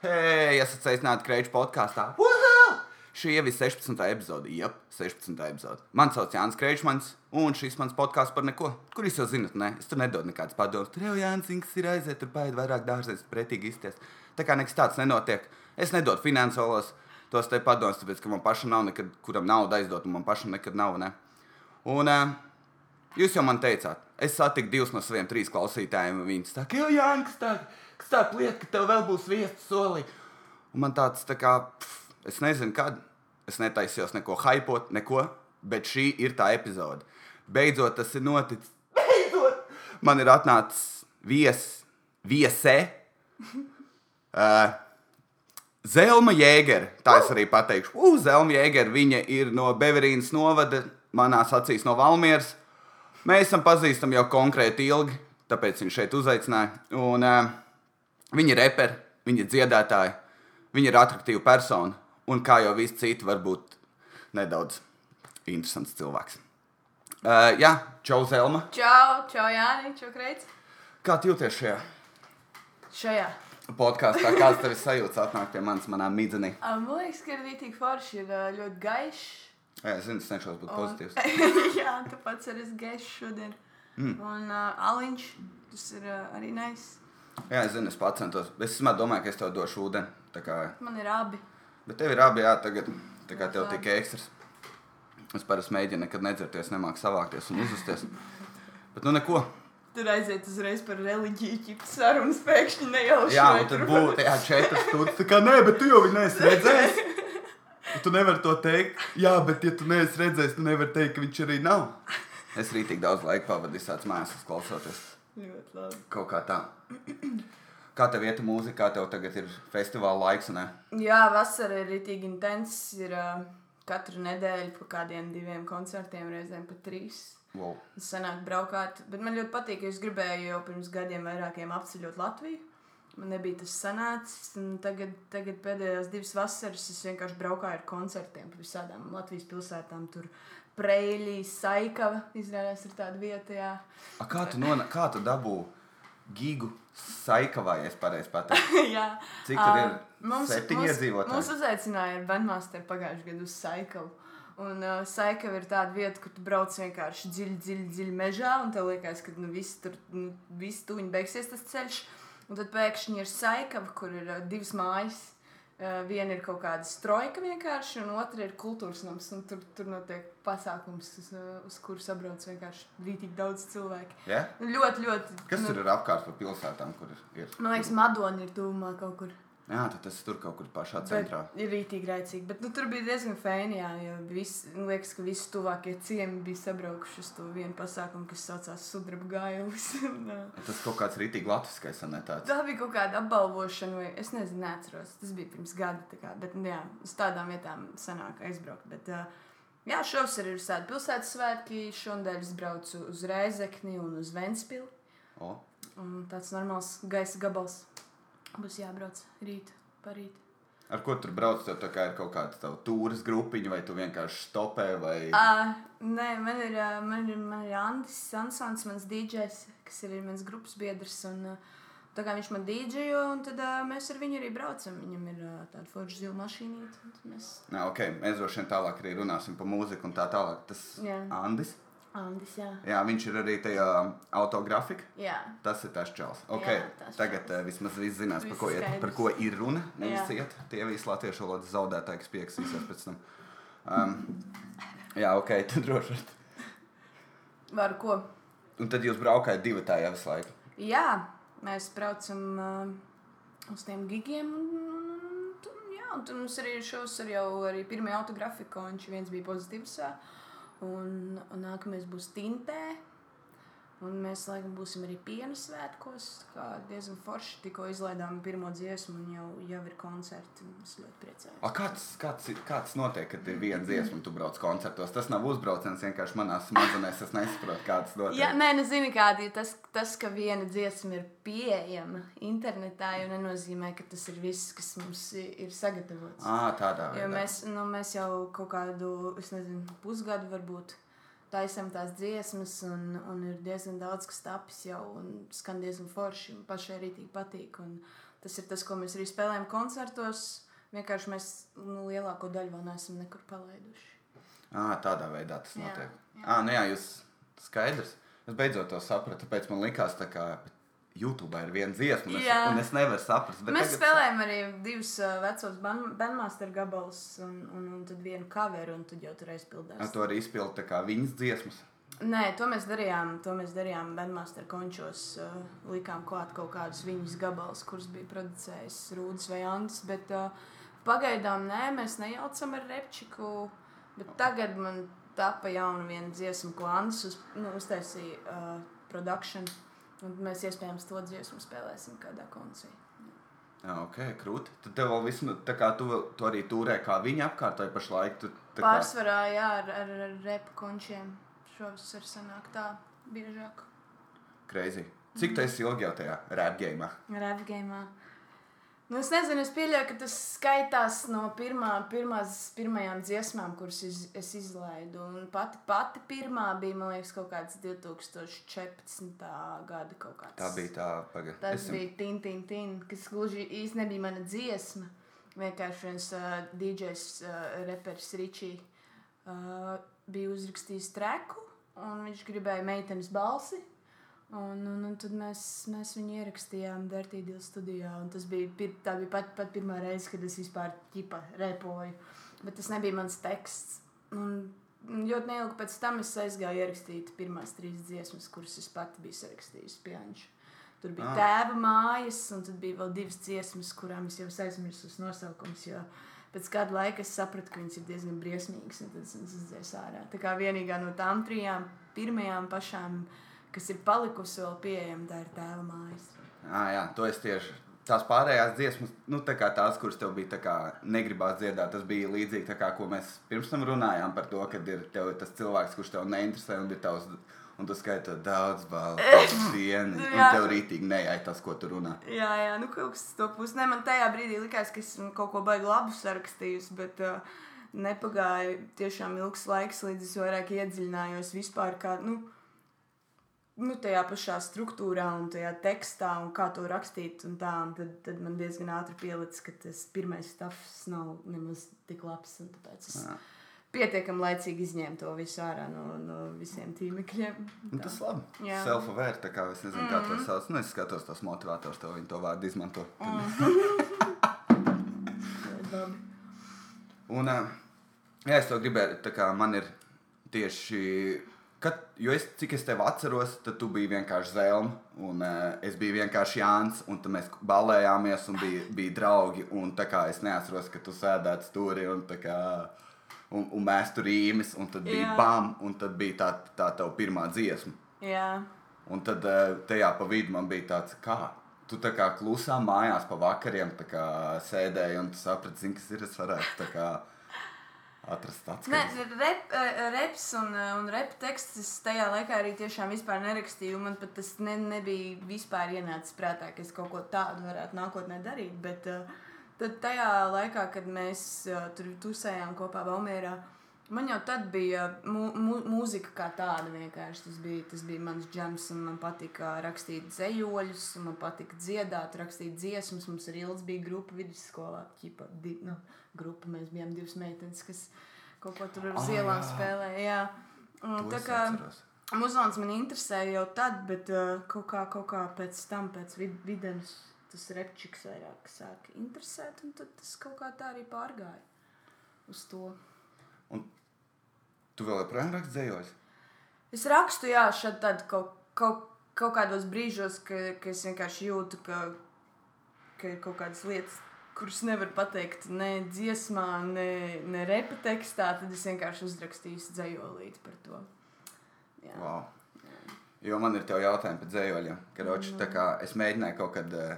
Hei, esat sveicināti Kreiča podkāstā. Šī jau ir 16. epizode. Jā, 16. epizode. Mani sauc Jānis Kreičmans, un šis mans podkāsts par neko. Kur jūs jau zinat, ne? Es tur nedodu nekādas padomas. Tur jau Jānis Inks ir aiziet, tur paiet vairāk dārzēs, pretīgi izties. Tā kā nekas tāds nenotiek. Es nedodu finansiālos tos te padomus, tāpēc, ka man pašam nav nekad, kuram naudu aizdot, un man pašam nekad nav, ne? Un uh, jūs jau man teicāt, es satiku divus no saviem trīs klausītājiem, viņi saka, jau Jānis, tā, tā lieta, ka tev vēl būs vietas solī. Un man tāds, tā kā, pff, es nezinu, kad. Es netaisījos neko hypot, neko, bet šī ir tā epizode. Beidzot, tas ir noticis. Beidzot! Man ir atnācis viesis, viesē. Uh, Zelma Jēgere, tā es arī pateikšu. Uh, Zelma Jēgere, viņa ir no Beverīnas novada, manās acīs no Valmieras. Mēs esam pazīstami jau konkrēti ilgi, tāpēc viņš šeit uzaicināja. Un, uh, viņa ir reperi, viņa ir dziedātāja, viņa ir attraktīva persona. Un kā jau visi citi, varbūt nedaudz interesants cilvēks. Uh, jā, čau, Zelma. Čau, čau, Jāni, čau, Kreits. Kā tu jūties šajā Šajā. podkāstā? Kāds tev ir sajūta atnākt pie manis, manā midzenī? Man liekas, ka ir rītīgi forši, ir uh, ļoti gaišs. Jā, es zinu, es cenšos būt pozitīvs. Jā, pats arī esi gaišs šodien. Mm. Un uh, aliņš, tas ir uh, arī nice. Jā, es zinu, es pats centos. Es vienmēr domāju, ka es tev došu ūdeni. Kā, Man ir abi. bet tev ir abi jā, tagad. Tā kā tev tikai ekstras. Es parasti mēģinu nekad nedzerties, nemāku savākties un uzvesties. Bet nu neko. Tur aiziet uzreiz par reliģiju, ķip sarunas pēkšņi nejauši. Jā, un tur- būtu jā, četras stundas. Tā kā nē, bet tu jau viņu neesi redzējis. Tu nevari to teikt. Jā, bet ja tu neesi redzējis, tu nevari teikt, ka viņš arī nav. Es arī tik daudz laika pavadīju tāds mājās, klausoties Ļoti labi. kaut kā tā. Kā tev iet mūzika, kā tev tagad ir festivāla laiks? Ne? Jā, vasara ir rītīgi intens. Ir uh, katru nedēļu pa kādiem diviem koncertiem, reizēm pat trīs. Wow. Sanāk braukāt, bet man ļoti patīk, ka es gribēju jau pirms gadiem vairākiem apceļot Latviju. Man nebija tas sanācis. Tagad, tagad pēdējās divas vasaras es vienkārši braukāju ar koncertiem pa visādām Latvijas pilsētām. Tur Preļī, Saikava izrādās ir tāda vieta. Jā, A, kā tu, nona, kā tu dabū gigu saikavā, ja es pareizi pateiktu? jā. Cik tur ir? Ā, Septiņi iedzīvotāji? Mums uzaicināja ar Bandmasteru pagājušajā gadā uz Saikavu. Un uh, Saikava ir tāda vieta, kur tu brauc vienkārši dziļi, dziļi, dziļi mežā, un tev liekas, ka nu, viss tur, nu, viss tuviņi beigsies tas ceļš. Un tad pēkšņi ir Saikava, kur ir uh, divas mājas. Uh, viena ir kaut kāda strojka vienkārši, un otra ir kultūras nams. Tur, tur notiek pasākums, uz, uh, uz kuru sabrauc vienkārši rītīgi daudz cilvēku. Nu, Ļoti, ļoti. Kas nu, tur ir apkārt pa pilsētām, kur ir? Man liekas, Madona ir tūmā kaut kur. Jā, tad tas tur kaut kur pašā Bet centrā. ir rītīgi raicīgi. Bet nu, tur bija diezgan fēni. Jā, jo vis, man liekas, ka visi tuvākie ciemi bija sabraukuši uz to vienu pasākumu, kas saucās Sudraba ā, Tas kaut kāds rītīgi latviskais, ne tāds. Tā bija kaut kāda apbalvošana, vai es nezinu, neatceros. Tas bija pirms gada. tā Kā, bet, nu, jā, uz tādām vietām sanāk aizbraukt. Bet, ā, jā, šovs ir visādi pilsētas svētki. Šonadēļ es braucu uz Rēzekni un uz Ventspilu. O, Un tāds normāls gaisa gabals būs jābrauc rīt, parīt. ar ko tur brauc? Tev kā ir kaut kāda tava tūres grupiņa, vai tu vienkārši stopē, vai... Uh, nē, man ir, man ir, man ir Andris Sansons, mans DJs, kas ir mans grupas biedrs. Un, tā kā viņš man DJo, un tad uh, mēs ar viņu arī braucam. Viņam ir uh, tāda forša zila tad Mēs... Nā, ok, mēs droši vien tālāk arī runāsim par mūziku un tā tālāk. Tas Jā. Andis. Andis, jā. Jā, viņš ir arī tajā autografika. jā. Tas ir tas čels. Okay. Jā, tas Tagad čals. uh, vismaz viss zinās, par ko, skaidrs. par ko ir runa. Nevis iet. Tie visi latviešu valodas zaudētāji, kas pieksīsies pēc tam. Um, jā, ok, tad droši vien. Varu ko? Un tad jūs braukājat divi jau visu laiku. Jā, mēs braucam uh, uz tiem gigiem. Un, un, un, jā, un tur mums arī ir šovs ar jau arī pirmie autografika, un viņš viens bija pozitīvs. ā, Un, un nākamais būs tintē. Un mēs laikam būsim arī piena svētkos. kā Diezgan forši. Tikko izlaidām pirmo dziesmu, un jau, jau ir koncerti. Es ļoti priecājos. A, kāds, kāds, kāds notiek, kad ir viena dziesma, un tu brauc koncertos? Tas nav uzbrauciens, vienkārši manā smadzenēs es nesaprotu, kāds notiek. Jā, nē, nezinu, kāda ir tas, tas, ka viena dziesma ir pieejama internetā, jau nenozīmē, ka tas ir viss, kas mums ir sagatavots. À, tādā Jo veidā. mēs, nu, mēs jau kaut kādu, es nezinu, pusgadu varbūt taisām tās dziesmas, un, un ir diezgan daudz kas tapis jau, un skan diezgan forši, un pašai arī tik patīk. Un tas ir tas, ko mēs arī spēlējam koncertos. Vienkārši mēs nu, lielāko daļu vēl neesam nekur palaiduši. À, tādā veidā tas Jā, notiek. jā. Jā, nu jā, jūs skaidrs. Es beidzot to sapratu, tāpēc man likās, tā kā YouTube ir viena dziesma, un es, un es nevaru saprast. Mēs tagad- spēlējam arī divus uh, vecos bandmaster gabalus un, un, un tad vienu coveru, un tad jau tur Ar aizpildās. to arī izpildu tā kā viņas dziesmas. Nē, to mēs darījām. To mēs darījām bandmaster končos. Uh, likām klāt kaut kādus viņas gabalus, kurus bija producējis Rūdas vai Andris. Bet uh, pagaidām nē, mēs nejaucam ar repčiku. Bet tagad man tapa jauna viena dziesma, ko Andris uz, nu, uztaisīja uh, produkciju. Un mēs iespējams to dziesmu spēlēsim kādā koncertā. Ok, krūti. Tad tev vēl viss, tā kā tu, tu arī turē kā viņa apkārt, vai pašlaik tu kā... Pārsvarā, jā, ar, ar, ar repu končiem. Šovasar sanāk tā biežāk. Crazy. Cik tu esi ilgi jau tajā rap game? Rap game. Nu, es nezinu, es pieļauju, ka tas skaitās no pirmā, pirmās, pirmajām dziesmām, kuras iz, es izlaidu. Un pati, pati pirmā bija, man liekas, kaut kāds 2014. gada kaut kāds. Tā bija tā, pagaidi. Tas bija Tin, Tin, Tin, kas gluži īsti nebija mana dziesma. Vienkārši viens uh, DJs, uh, reperis Ričī, uh, bija uzrakstījis treku, un viņš gribēja meitenes balsi. Un, un, un tad mēs, mēs viņu ierakstījām Dirtīdīlas studijā. Tas bija, tā bija pat, pat pirmā reize, kad es vispār ķipa repoju. Bet tas nebija mans teksts. Un, ļoti neilgi pēc tam es aizgāju ierakstīt pirmās trīs dziesmas, kuras es pati biju sarakstījusi pianšu. Tur bija Ah. tēva mājas, un tad bija vēl divas dziesmas, kurām es jau aizmirsu nosaukumus. Jo pēc kāda laika es sapratu, ka viņas ir diezgan briesmīgas, un tad es viņas izdzēsu ārā. Tā kā vienīgā no tām trijām, pirmajām pašām, kas ir palikusi vēl pieejama, tā ir tēva mājas. Ah, jā, to es tieši. Tās pārējās dziesmas, nu, tā tās, kuras tev bija kā negribās dziedāt, tas bija līdzīgi tā kā, ko mēs pirms tam runājām par to, ka ir tev, tas cilvēks, kurš tev neinteresē un ir tavs, un tu skaiti daudz balvu dienu, un tev rītīgi neai tas, ko tu runā. Jā, jā, nu kaut kas to pusi. Ne, man tajā brīdī likās, ka esmu kaut ko baigi labu sarakstījusi, bet uh, nepagāja tiešām ilgs laiks, līdz es vairāk iedziļinājos vispār kā, nu, nu tajā pašā struktūrā un tajā tekstā un kā to rakstīt un tā. Un tad, tad man diezgan ātri pielicis, ka tas pirmais stāvs nav nemaz tik labs, tāpēc es Jā. pietiekami laicīgi izņēmu to visu ārā no, no visiem tīmekliem. Nu, tas labi. Self-aware, tā kā es nezinu, kā to sauc. Nu, es skatos tos motivators, to viņi to vārdu izmanto. Labi. Un, jā, es to gribēju, tā kā man ir tieši, kad, jo es, cik es tevi atceros, tad tu biji vienkārši Zelma, un uh, es biju vienkārši Jānis, un mēs balējāmies, un bija, bija draugi, un tā kā es neatceros, ka tu sēdētu stūri, un kā, un, un mēs tur īmis, un tad bija Jā. bam, un tad bija tā, tā tava pirmā dziesma. Jā. Un tad eh, tajā pa vidu man bija tāds, kā tu tā kā klusā mājās pa vakariem kā sēdēji un tu saprati, zini, kas ir. Es varētu tā kā atrast tāds Nē, rep, eh, reps un, eh, un rep teksts es tajā laikā arī tiešām vispār nerakstīju. Man pat tas ne, nebija vispār ienācis prātā, ka es kaut ko tādu varētu nākotnē darīt. Bet uh, tad tajā laikā, kad mēs uh, tur tusējām kopā Valmērā, man jau tad bija mu, mu, mūzika kā tāda vienkārši. Tas bija, tas bija mans džems, un man patika rakstīt zejoļus, man patika dziedāt, rakstīt dziesmas. Mums arī ilgs bija grupa vidusskolā, ķipa, di, nu, grupa, mēs bijām divas meitenes, kas kaut ko tur uz ielām spēlēja. Jā. Un, tā kā atceros. muzons man interesēja jau tad, bet uh, kaut, kā, kaut kā pēc tam, pēc vid videnas, tas repčiks vairāk sāka interesēt, un tad tas kaut kā tā arī pārgāja uz to. Tu vēl joprojām raksti dzējos? Es rakstu, jā, šādi tad kaut, kaut, kaut kādos brīžos, ka, ka es vienkārši jūtu, ka, ka ir kaut kādas lietas, kuras nevar pateikt ne dziesmā, ne, ne repa tekstā, tad es vienkārši uzrakstīju dzējolīti par to. Jā. Wow. Jo man ir jautājumi par dzējoļiem. Karoči, tā kā es mēģināju kaut kad uh,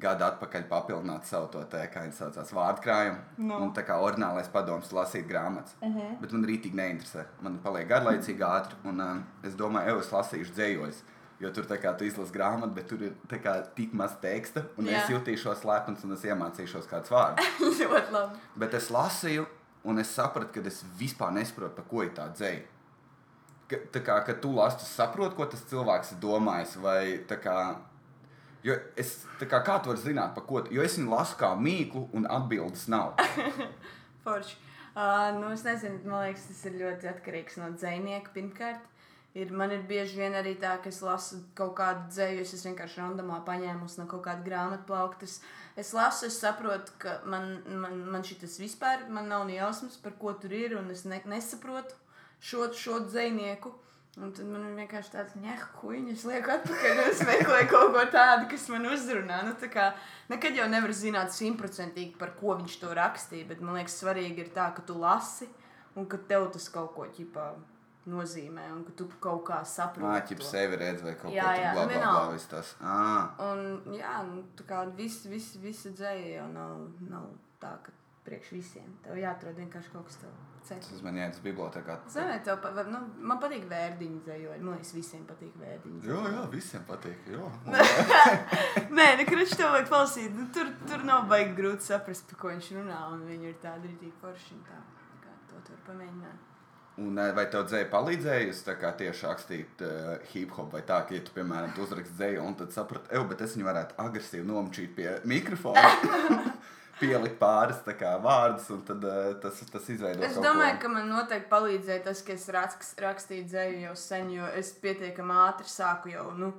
gadu atpakaļ papildināt savu to te, kā viņi saucās, vārdkrājumu. Nu. Un tā kā ordinālais padoms lasīt grāmatas. Uh -huh. Bet man rītīgi neinteresē. Man paliek garlaicīgi ātri. Un uh, es domāju, ej, es lasīšu dzējoļus. Jo tur tā kā tu izlasi grāmatu, bet tur ir kā tik maz teksta. Un Jā. es jutīšos lepns un es iemācīšos kādus vārdus. Ļoti labi. Bet es lasīju, un es sapratu, ka es vispār nesaprotu, par ko ir tā dzēja. Ka, tā kā kad tu lasi, tu saproti, ko tas cilvēks ir domājis. Vai kā Jo es kā, kā tu vari zināt, par ko. tu- Jo es viņu lasu kā mīklu, un atbildes nav. Forši. Uh, nu, es nezinu, man liekas, tas ir ļoti atkarīgs no dzinieka. Pirmkārt, ir, man ir bieži vien arī tā, ka es lasu kaut kādu dzēju, es vienkārši randomā paņēmusi no kaut kāda grāmatplauktas. Es lasu, es saprotu, ka man, man, man šis vispār man nav ne jausmas, par ko tur ir, un es ne, nesaprotu šo, šo dzinieku. Un tad man ir vienkārši tāds nehkuņš, es lieku atpakaļ, un es meklēju kaut ko tādu, kas man uzrunā. Nu, tā kā nekad jau nevar zināt simtprocentīgi, par ko viņš to rakstīja, bet man liekas, svarīgi ir tā, ka tu lasi, un ka tev tas kaut ko ķipā nozīmē, un ka tu kaut kā saproti. Māķip to. sevi redz vai kaut Jā, ko jā, tādu. Bla, bla, vienalga. tas. Ā. Un, jā, nu, tā kā viss, viss, visa dzēja jau nav, nav tā, ka priekš visiem. Tev jāatrod vienkārši kaut kas tāds. Tas man uz bibliotekā. Zinu, tev pa, nu, man patīk vērdiņu dzējoļi. Man liekas, visiem patīk vērdiņu. Jā, jā, visiem patīk. Nē, nu, kurš tev vajag klausīt? Nu, tur, tur nav baigi grūti saprast, par ko viņš runā. Un viņi ir tādi rītīgi forši. Tā, tā kā to tu vari pamēģināt. Un eh, vai tev dzēja palīdzējusi tieši rakstīt uh, hip hop vai tā, ka, ja tu, piemēram, tu uzrakst dzēju un tad saprati, ej, bet es viņu varētu agresīvi nomčīt pie mikrofona, pielikt pāris kā vārdus un tad uh, tas, tas izveido Es domāju, ko. ka man noteikti palīdzēja tas, ka es raks, rakstīju dzēju jau sen, jo es pietiekami ātri sāku jau. Nu,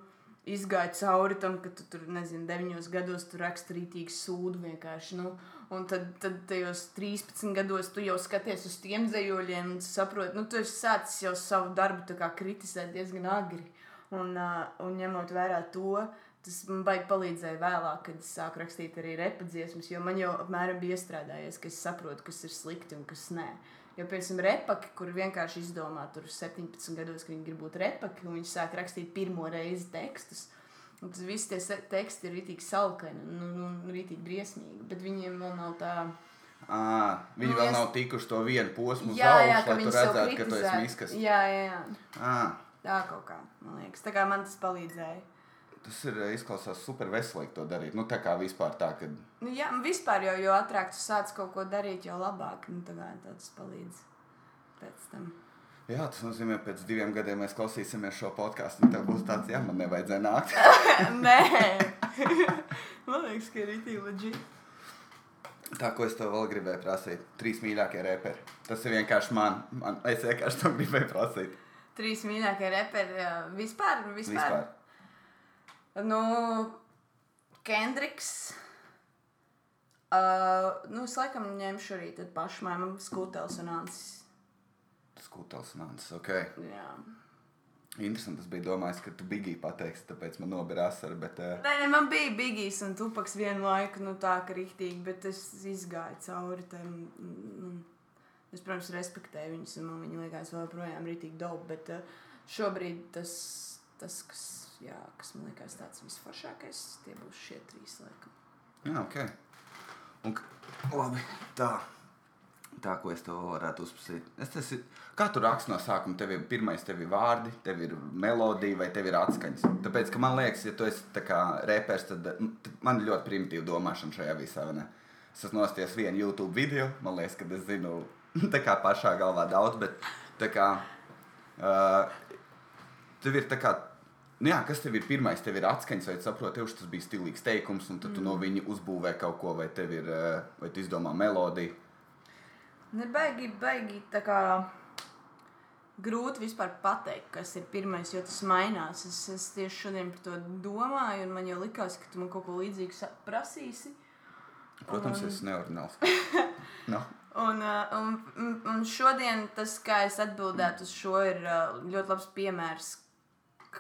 Izgāju cauri tam, ka tu tur, nezinu, 9 gados tur raksti rītīgi sūdu vienkārši. Nu, un tad, tad tajos 13 gados tu jau skaties uz tiem dzējoļiem, un saproti, nu, tu esi sācis jau savu darbu kritizēt diezgan agri. Un, uh, un ņemot vērā to, tas man baigi palīdzēja vēlāk, kad es sāku rakstīt arī repadziesmas, jo man jau apmēram bija iestrādājies, ka es saprotu, kas ir slikti un kas nē. Jo, piemēram, repaki, kur vienkārši izdomā tur 17 gados, ka viņi grib būt repaki, un viņi sāk rakstīt pirmo reizi tekstus. Un tas viss tie teksti ir rītīgi salkaini un, un, un rītīgi briesmīgi, bet viņiem vēl nav tā. À, viņi Nu, vēl es- nav tikuši to vienu posmu Jā, jā, augšu, ka lai tu redzētu, ka tu esi miskas. Jā, jā, jā. À, Tā kaut kā, man liekas. Tā kā man tas palīdzēja. tas ir eh, izklausās super veselīgi to darīt. Nu, tā kā vispār tā, ka Nu, jā, vispār jau, jo ātrāk tu sāc kaut ko darīt, jo labāk. Nu, tā kā tas palīdz pēc tam. Jā, tas nozīmē, ka pēc diviem gadiem mēs klausīsimies šo podkāstu. Tad būs tāds, jā, man nevajadzēja nākt. Nē, man liekas, ka ir rītīgi leģi. Tā, ko es tev vēl gribēju prasīt, trīs mīļākie reperi. Tas ir vienkārši man. man es vienkārši to gribēju prasīt. Trīs mīļākie reperi vispār. vispār. Vispār. Nu, Kendriks. Uh, nu, es laikam ņemšu arī pašmāju skūtels un ansis. Skūtels nācis. Ok. Jā. Interesanti. Es biju domājis, ka tu bigi pateiksi, tāpēc man nobira asara. Bet, uh, Nē, man bija bigīs un tupaks vienu laiku, nu tā kā rīktīgi, bet es izgāju cauri tam. Nu, es, protams, respektēju viņus, un man viņi liekas vēl projām rītīgi daudz, bet uh, šobrīd tas, tas kas, jā, kas man liekas tāds visforšākais, tie būs šie trīs laikam. jā, ok. Un, labi. Tā. Tā, ko es tev varētu uzprasīt. Es tas ir, kā tu raksti no sākuma? Tev ir pirmais, tev ir vārdi, tev ir melodija vai tev ir atskaņas. Tāpēc, ka man liekas, ja tu esi kā reperis, tad mm, man ir ļoti primitīva domāšana šajā visā. ne? Es esmu nostājis vienu YouTube video, man liekas, ka es zinu tā kā pašā galvā daudz, bet tā kā uh, tev ir tā kā. Nu jā, kas tev ir pirmais? Tev ir atskaņas, vai saproti, ka tas bija stilīgs teikums, un tad tu no viņa uzbūvē kaut ko, vai tev ir, vai tu izdomā melodiju. Nebaigi, baigi tā kā grūti vispār pateikt, kas ir pirmais, jo tas mainās. Es, es tieši šodien par to domāju, un man jau likās, ka tu man kaut ko līdzīgu prasīsi. Protams, Un- es neordināls. no. Un, uh, un, un, un šodien tas, kā es atbildētu uz šo, ir uh, ļoti labs piemērs,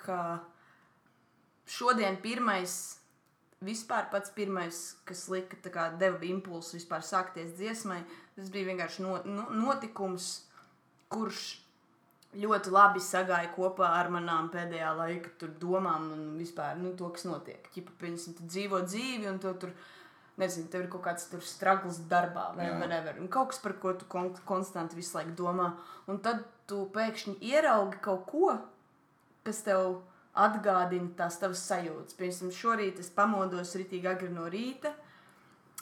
ka šodien pirmais, vispār pats pirmais, kas lika, kā deva impulsu vispār sākties dziesmai, tas bija vienkārši no, no, notikums, kurš ļoti labi sagāja kopā ar manām pēdējā laika tur domām un vispār nu, to, kas notiek. Ķipa, piemēram, tu dzīvo dzīvi un tu tur, nezinu, tev ir kaut kāds stragls darbā vai whatever. Kaut kas, par ko tu kon konstanti visu laiku domā. Un tad tu pēkšņi ieraugi kaut ko, kas tev atgādina tās tavas sajūtas. Piemēram, šorīt es pamodos rītīgi agri no rīta.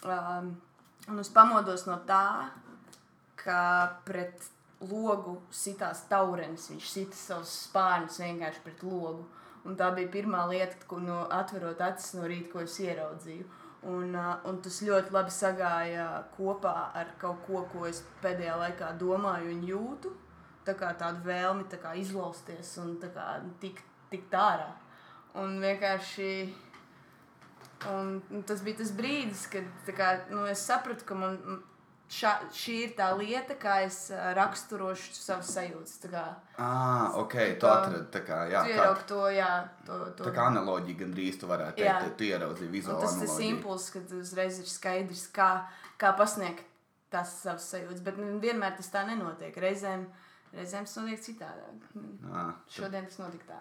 Um, un es pamodos no tā, ka pret logu sitās taurenis. Viņš sita savus spārnus vienkārši pret logu. Un tā bija pirmā lieta, ko no atverot acis no rīta, ko es ieraudzīju. Un, uh, un tas ļoti labi sagāja kopā ar kaut ko, ko es pēdējā laikā domāju un jūtu. Tā kā tādu vēlmi tā izlausties un tā tikt, tikt ārā. Un vienkārši un, un tas bija tas brīdis, kad kā, nu, es sapratu, ka man šā, šī ir tā lieta, kā es raksturošu savas sajūtas. Tā kā, Ah, ok, tu atradi kā, jā, tu kā, ieraugi to, jā, to, to. tā kā analoģija gandrīz tu varētu Jā. teikt, tu ieraudzīji Un vizuālu tas tas impulss, kad uzreiz ir skaidrs, kā, kā pasniegt tās savas sajūtas. Bet nu, vienmēr tas tā nenotiek. Reizēm, reizēm tas notiek citādāk. Ah, Šodien tas notika tā.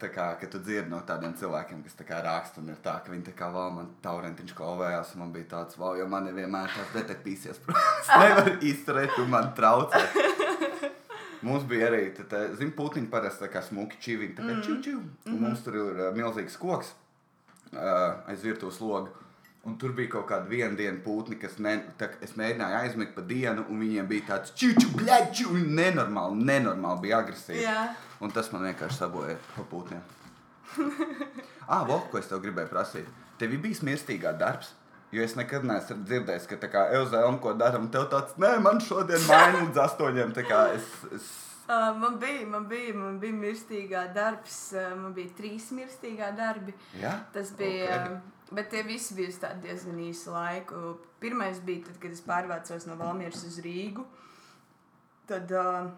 Tā kā, ka tu dzirdi no tādiem cilvēkiem, kas tā kā raksta, un ir tā, ka viņi tā kā vēl man taurentiņš klauvējās, un man bija tāds, wow, jo man vienmēr tās detektīsies, protams, nevar izturēt, tu man traucē. Mums bija arī, tā, tā, zin, putiņi parasti tā kā smuki čiviņi, tā kā mm. čiu, čiu. Un mums tur ir uh, milzīgs koks uh, aiz virtuves loga. Un tur bija kaut kāda viena diena pūtni, kas ne, tā, es mēģināju aizmigt pa dienu, un viņiem bija tāds čūču, bļaču, un nenormāli, nenormāli bija agresīvi. Jā. Un tas man vienkārši sabojāja pa pūtniem. ah, Vok, ko es tev gribēju prasīt? Tev bija mirstīgā darbs. Jo es nekad neesmu dzirdējis, ka tā kā Elzēna ko dara, un tev tāds, nē, man šodien maina līdz astoņiem. Es, es Uh, man bija, man bija, man bija mirstīgā darbs, uh, man bija trīs mirstīgā darbi. jā, Tas bija, Ok. okay. Bet tie visi bija diezgan īsu laiku. Pirmais bija tad, kad es pārvācos no Valmieras uz Rīgu. Tad uh,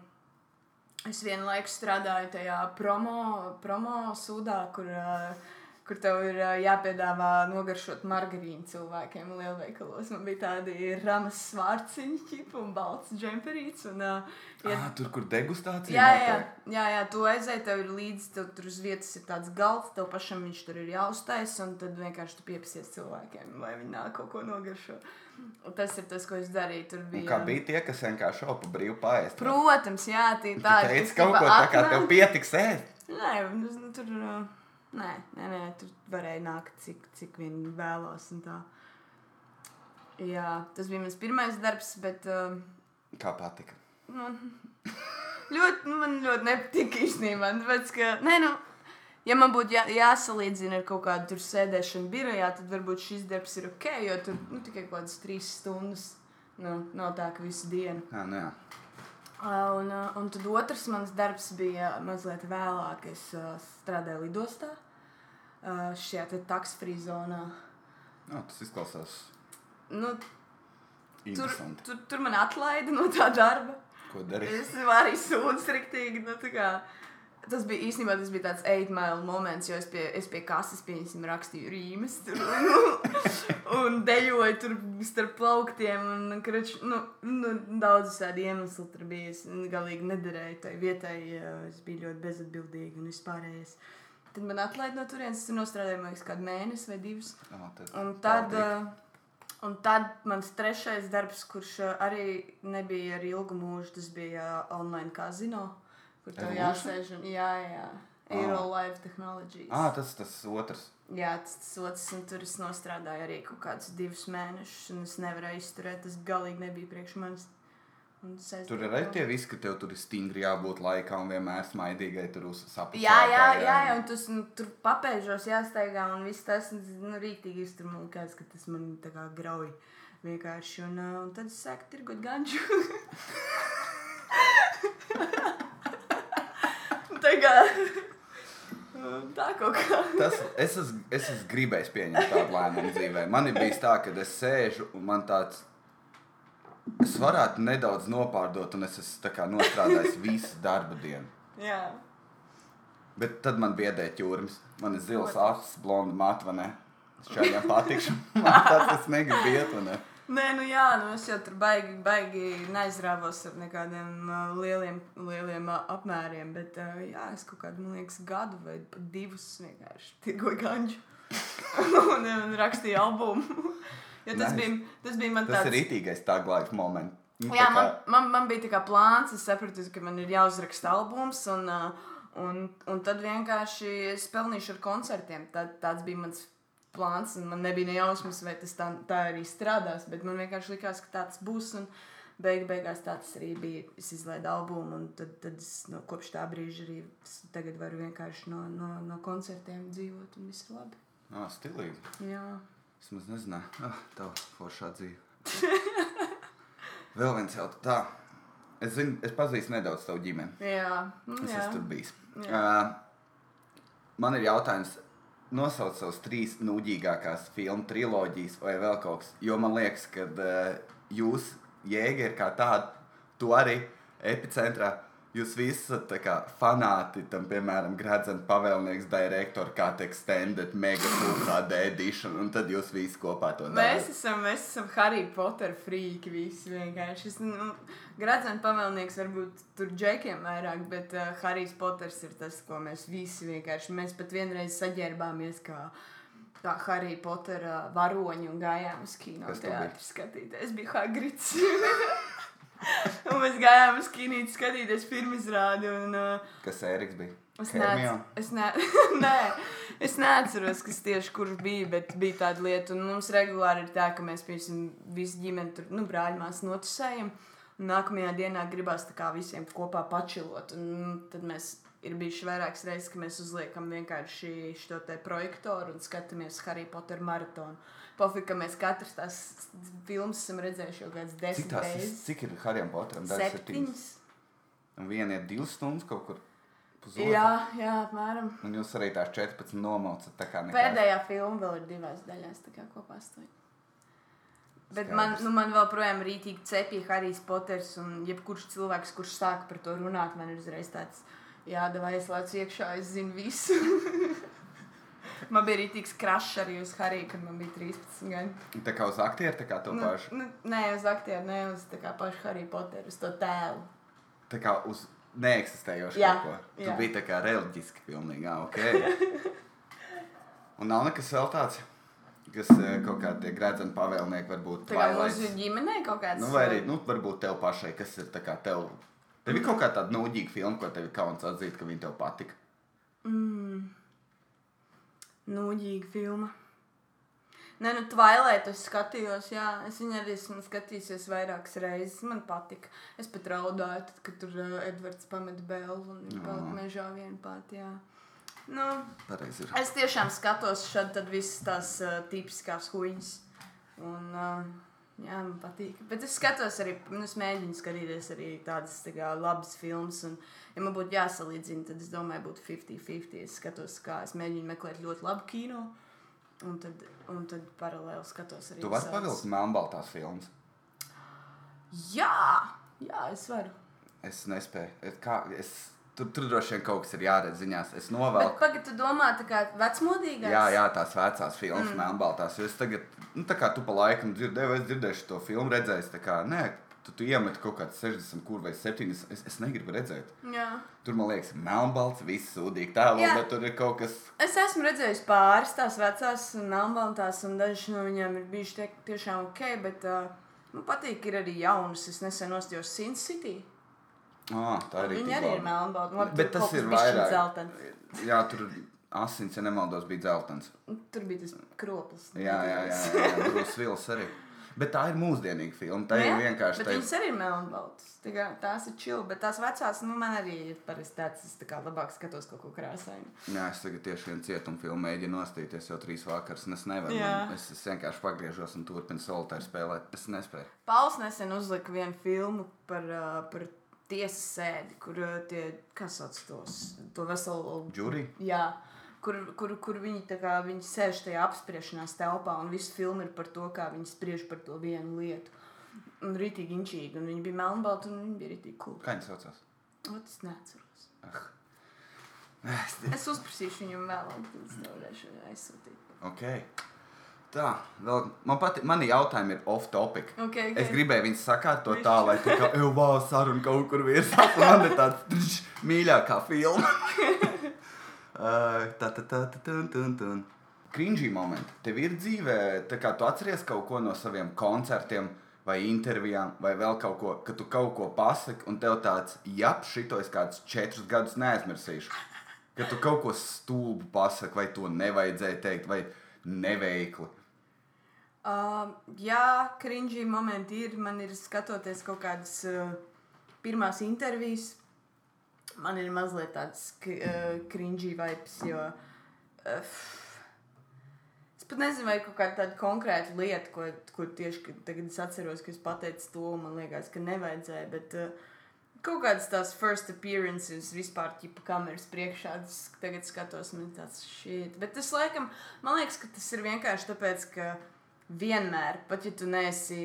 es vienu laiku strādāju tajā promo, promo sūdā, kur, uh, kur tev ir jāpiedāvā nogaršot margarīnu cilvēkiem lielveikalos. Man bija tādi ramas svārciņi un balts džemperīts. Un, uh, ja ah, tur, kur degustācija Jā, jā, jā, jā, tu aizēji, tev ir līdzi, tev tur uz vietas ir tāds galds, tev pašam viņš tur ir jāuztais, un tad vienkārši tu piepsies cilvēkiem, lai viņi nāk kaut ko nogaršo. Un tas ir tas, ko es darīju. Tur Un bija. kā bija tie, kas vienkārši šopa brīvi paēst? Protams, jā, tī, Tu tā tas kaut ko tipa tā kā tev pietiks ēst. Nē, nu, tur. uh, Nē, nē, nē, tur varēja nākt, cik, cik vien vēlos. Jā, tas bija mans pirmais darbs, bet. Uh, Kā patika? nu, ļoti, nu, man ļoti nepatīk īstenībā. Tāpēc, ka, nē, nu, ja man būtu jā, jāsalīdzina ar kaut kādu tur sēdēšanu birojā, tad varbūt šis darbs ir ok, jo tur nu, tikai kaut kādas trīs stundas. Nu, nav tā, ka visu dienu. Jā, nu jā. Un, uh, un tad otrs mans darbs bija mazliet vēlāk. Es uh, strādāju lidostā, uh, šajā te taksfree zonā. No, tas izklausās Nu, tur, tur, tur man atlaida no tā darba. Ko darīt? Es arī sūdzu striktīgi. Nu, tas bija īstenībā tas bija tāds eight-mile moments, jo es pie, es pie kases pieņemsim rakstīju rīmes tur, un dejoju tur starp plauktiem. Un, kruč, nu, nu, daudz tādu iemeslu tur bija. Es galīgi nederēju tai vietai. Es biju ļoti bezatbildīga un vispārējais. Tad man atlaida no turienes, es tur nostrādāju man liekas, kādu mēnesi vai divus. Tad Un tad, un tad mans trešais darbs, kurš arī nebija ar ilgu mūžu, tas bija online kazino, kur tev jāsēž un jā, jā. Euro Live Technologies. Ah, tas tas otrs. Jā, tas tas otrs, un tur es nostrādāju arī kaut kādus divus mēnešus, un es nevarēju izturēt. Tas galīgi nebija priekš manis. Tur ir arī tie visi, ka tev tur ir stingri jābūt laikā un vienmēr smaidīgai tur uz sapņu. Jā, jā, jā, jā, un tas, nu, tur papēžos jāsteigā, un viss tas nu, rītīgi iztur. Man liekas, ka tas man tā kā grauj vienkārši. Un, un tad es sāku tirgot ganču. tā kā tā kaut kā. Tas, es, esmu, es esmu gribējis pieņemt tādu lēmumu dzīvē. Man ir bijis tā, ka es sēžu un man tāds. Es varētu nedaudz nopārdot, un es esmu nostrādājis visu darba dienu. Jā. Bet tad man biedē ķūris. Man ir zils acis, blonda? Es šādiem patikšu. Man tāds es negribu iet? Nē, nu jā, nu es jau tur baigi, baigi neizrāvos ar nekādiem uh, lieliem, lieliem uh, apmēriem. Bet uh, jā, es kaut kādu, man liekas, gadu vai pat divus vienkārši tirgoju ganču. un, un rakstīju albumu. jo tas, Nice. bija, tas bija man Tas tāds. ir rītīgais taglaiks moments. Nu, Jā, tā man, kā- man, man bija tā kā plāns, es sapratu, ka man ir jāuzraksta albums, un, uh, un, un tad vienkārši es pelnīšu ar koncertiem. Tā, tāds bija mans plāns, un man nebija ne jausmas, vai tas tā, tā arī strādās, bet man vienkārši likās, ka tāds būs. Un, beig beigās tā tas arī bija. Es izlaidu albumu, un tad, tad es no, kopš tā brīža arī tagad varu vienkārši no, no, no koncertiem dzīvot, un viss ir labi. Ah, stilīgi. Jā. Es maz nezināju, ah, tā foršā dzīve. Vēl viens jautājums. Tā. Es, zinu, es pazīstu nedaudz tavu ģimeni. Jā, nu, Es jā. esmu tur bijis. Jā. Uh, man ir jautājums. Nosauc savas trīs nūģīgākās filmu triloģijas vai vēl kaut kas. Jo man liekas, ka uh, jūs, jēga ir kā tāda, tu arī epicentrā. Jūs visi esat fanāti tam, piemēram, Gradzena pavēlnieks, direktora, kā te extended, mega HD edition, un tad jūs visi kopā to Mēs darāt. esam, mēs esam Harry Potter frīki visi vienkārši. Es, nu, Gradzena pavēlnieks varbūt tur džekiem vairāk, bet uh, Harijs Potters ir tas, ko mēs visi vienkārši, mēs pat vienreiz saģērbāmies kā tā Harry Pottera varoņi un gājām uz kino teātri skatīties. Es biju Hagrids. un mēs gājām uz kino skatīties pirmā izrādi. Un, uh, Kas Ēriks bija? Es, neats, es, ne, nē, es neatceros, kas tieši kurš bija, bet bija tāda lieta. Un mums regulāri ir tā, ka mēs piemēram visi ģimeni tur, nu, brāļmās notusējam. Un nākamajā dienā gribās tā kā visiem kopā pačilot. Un tad mēs ir bijuši vairākas reizes, ka mēs uzliekam vienkārši šo te projektoru un skatāmies Harry Potter maratonu. Pofīgi, ka mēs katrs tās filmas esam redzējuši jau Cik, desmit tās, reizes. cik ir Harijam Poteram? Septiņas. Un viena ir divas stundas kaut kur. Pusotru. Jā, jā, apmēram. Un jūs arī tās 14 nomaucat. Tā kā nekā. Pēdējā filma vēl ir divās daļās, tā kā kopā astoņi. Bet man, Skaidrs. nu, man vēl projām rītīgi cepīja Harijs Poters, un jebkurš cilvēks, kurš sāka par to runāt, man ir uzreiz tāds, jā, vai es lēcu iekšā, es zinu visu. man bija rītīgs krašs arī uz Hariju, kad man bija 13 gadi. Tā kā uz aktieru, tā kā to Nu, pašu. nu, nē, uz aktieru, ne uz tā kā pašu Hariju Poteru, uz to tēlu. Tā kā uz neeksistējošu Jā, kaut ko. Tu jā. biji tā kā reliģiski pilnīgi. Jā, ok. Un nav nekas vēl tāds, kas kaut kā tie gredzeni pavēlnieki varbūt Tā kā mūsu ģimenē kaut kāds. Nu, vai arī, nu, varbūt tev pašai, kas ir tā kā tev. Tev ir kaut kā tāda nūģīga filma, ko tev ir kauns atzīt, ka viņa tev patika. Nūģīga filma. Nē, nu, Twilight es skatījos, jā, es viņu arī esmu skatījusies vairākas reizes. Man patika. Es pat raudāju, tad, kad tur uh, Edvards pamet Bēlu un viņa palika mežā viena pati. Jā. Nu, es tiešām skatos šādi tad visas tās uh, tipiskās huīņas. Un, uh, jā, man patīk. Bet es skatos arī, nu, es mēģinu skatīties arī tādas tā kā, labas filmas. Un, ja man būtu jāsalīdzina, tad es domāju, būtu 50-50. Es skatos, kā es mēģinu meklēt ļoti labu kino. Un tad, un tad paralēli skatos arī. Tu vari savas- pavilkt melnbaltās filmas. Jā, jā, es varu. Es nespēju. Es, kā, es, tur, tur droši vien kaut kas ir jāredz ziņās. Es novēlu. pagaidi, tu domā, tā kā vecmodīgais? Jā, jā, tās vecās filmas, mm. melnbaltās. Jo es tagad, nu, tā kā tu pa laikam dzirdēji, es dzirdēju to filmu, redzēju, tā kā, nē, tu, tu iemet kaut kāds 60 kur vai 70. Es, es negribu redzēt. jā. Tur man liekas, melnbalts, viss sūdīgi tēlo, Jā. bet tur ir kaut kas. Es esmu redzējis pāris tās vecās, melnbaltās, un dažas no viņām ir bijušas tie, tiešām ok, bet uh, man patīk, ir arī jaunas. Es nesen nostājos Sin City. Ah, tā ir Viņa arī ir melnbalta. Bet tas ir vairāk. Dzeltens. Jā, tur asins, ja nemaldos, bija dzeltens. Tur bija tas kroplis. Jā, jā, jā, jā, jā Brūss Vils arī. Bet tā ir mūsdienīga filma. Tā ir vienkārši Bet tā. viņas arī ir melnbaltas. Tā Tās ir čili, bet tās vecās, nu, man arī ir parasti tāds, es tā kā labāk skatos kaut ko krāsainu. Jā, es tagad tieši vienu cietumu filmu mēģinu nostīties jau trīs vakaras, un es nevaru. Jā. Man, es, es vienkārši pagriežos un turpinu solitāri spēlēt. Es nespēju. Pauls nesen uzlika vienu filmu par, uh, par tiesas sēdi, kur uh, tie, kas sauc tos, to veselu Džurī? Jā, kur, kur, kur viņi, kā, viņi sēž tajā apspriešanās telpā, un viss filma ir par to, kā viņi spriež par to vienu lietu. Un rītīgi inčīgi, un viņi bija melnbalti, un viņi bija rītīgi cool. Kā viņi saucās? Ot, es neatceros. Es, Es uzprasīšu viņam vēlāk, tad es tev varēšu aizsūtīt. ok. Tā, vēl man patīk, mani jautājumi ir off topic. Ok, ok. Es gribēju viņus sakārtot tā, lai tā kā jau wow, saruna kaut kur virsās. un Man ir tāds mīļākā filma. Cringy momenti. Tev ir dzīvē, tā kā tu atceries kaut ko no saviem koncertiem, vai intervijām, vai vēl kaut ko, ka tu kaut ko pasaki, un tev tāds, ja šito es kādus četrus gadus neaizmirsīšu. Ka tu kaut ko stulbu pasaki, vai to nevajadzēja teikt, vai neveikli. Uh, jā, cringy momenti ir. Man ir skatoties kaut kādas uh, pirmās intervijas. Man ir mazliet tāds uh, cringy vibes, jo uh, es pat nezinu, vai kaut kāda tāda konkrēta lieta, ko, ko tieši tagad es atceros, ka es pateicu to, man liekas, ka nevajadzēja. Bet, uh, Kaut kādas tās first appearances vispār, ja kameras priekšā, tas tagad skatos, man tāds šķiet. Bet tas, laikam, man liekas, ka tas ir vienkārši tāpēc, ka vienmēr, pat ja tu neesi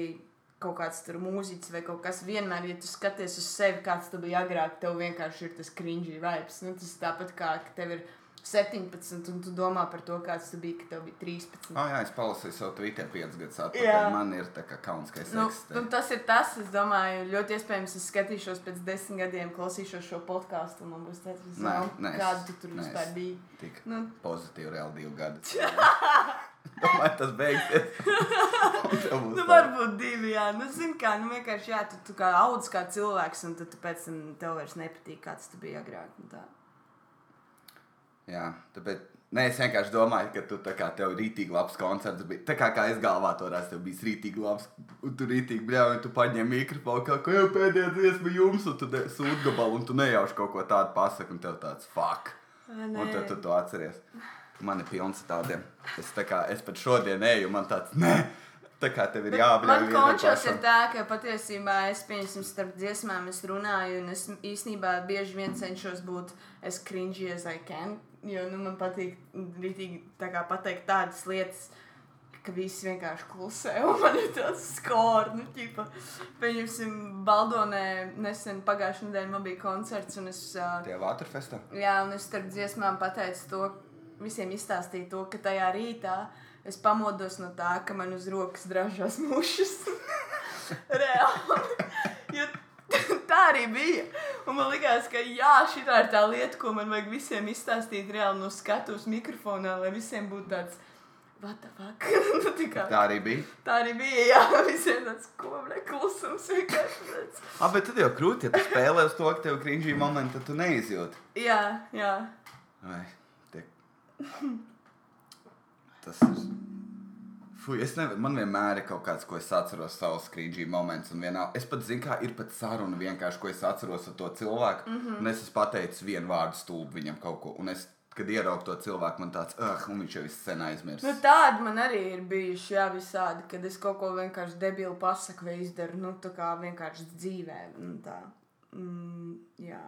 kaut kāds tur mūziķis vai kaut kas, vienmēr, ja tu skaties uz sevi, kāds tu biji agrāk, tev vienkārši ir tas cringy vibes. Nu, tas tāpat kā, ka tev ir 17, un tu domā par to, kāds tu biji, kad tev bija 13. Oh, jā, es palasīju savu Twitter 5 gadus atpakaļ. Man ir tā kā kauns, ka es Nu, nu, tas ir tas, es domāju, ļoti iespējams, es skatīšos pēc desmit gadiem, klausīšos šo podkāstu, un man būs tāds, Nē, "Zau, nē, kāda tu tur nē, vispār biji. Tik Nu, pozitīvi, reāli divi gadi. Domāju, tas beigsies. Nu, varbūt divi, jā. Nu, zini, kā, nu, vienkārši, jā, tu, tu kā audz kā cilvēks, un tad pēc tam tev vairs nepatīk, kāds tu biji agrāk. Jā, tāpēc. Nē, es vienkārši domāju, ka tu tā kā tev rītīgi labs koncerts bija. Tā kā, kā es galvā to redzu, tev bija rītīgi labs. Un tu rītīgi bļauj, un tu paņem mikrofonu, kā jau pēdējā dziesma jums, un tu sūti gabalu, un tu nejauši kaut ko tādu pasaki, un tev tāds fuck. Nē. Un tad tu to atceries. Man ir pilns tādiem. Es, tā kā, es pat šodien eju, man tāds, nē, tā kā tev ir jābļauj. Man končos ir tā, ka patiesībā es pieņemsim starp dziesmām, es runāju, un es īstenībā bieži vien cenšos būt as cringy as I can. Jo nu, man patīk rītīgi tā kā pateikt tādas lietas, ka visi vienkārši klusē. Un man ir tāds skors, nu, ķipa. Pieņemsim, Baldonē nesen pagājušajā nedēļā man bija koncerts, un es. Uh, Tie Waterfestā? Jā, un es starp dziesmām pateicu to, visiem izstāstīju to, ka tajā rītā es pamodos no tā, ka man uz rokas dražās mušas. Reāli. Jo tā arī bija. Un man liekas, ka jā, šī ir tā lieta, ko man vajag visiem izstāstīt reāli no skatuves mikrofonā, lai visiem būtu tāds. What the fuck? Nu, tā, kā, Tā arī bija. tā arī bija. Jā, visiem tāds klusums vienkārši. Ah, bet tad jau krūti, ja tu spēlē uz to, ka tev momenti, tad tu neizjūti. Jā, jā. Vai. Tas ir. Fui, es nevaru, man vienmēr ir kaut kāds, ko es atceros, savus skrīdžī momentus. un Vienā, es pat zinu, kā ir pat saruna vienkārši, ko es atceros ar to cilvēku. Mm -hmm. Un es esmu pateicis vienu vārdu stulbu viņam kaut ko. Un es, kad ieraugu to cilvēku, man tāds, ah, un viņš jau viss sen aizmirst. Nu, tādi man arī ir bijuši, jā, visādi, kad es kaut ko vienkārši debilu pasaku vai izdaru, nu, tā kā vienkārši dzīvē. Tā. Mm, jā.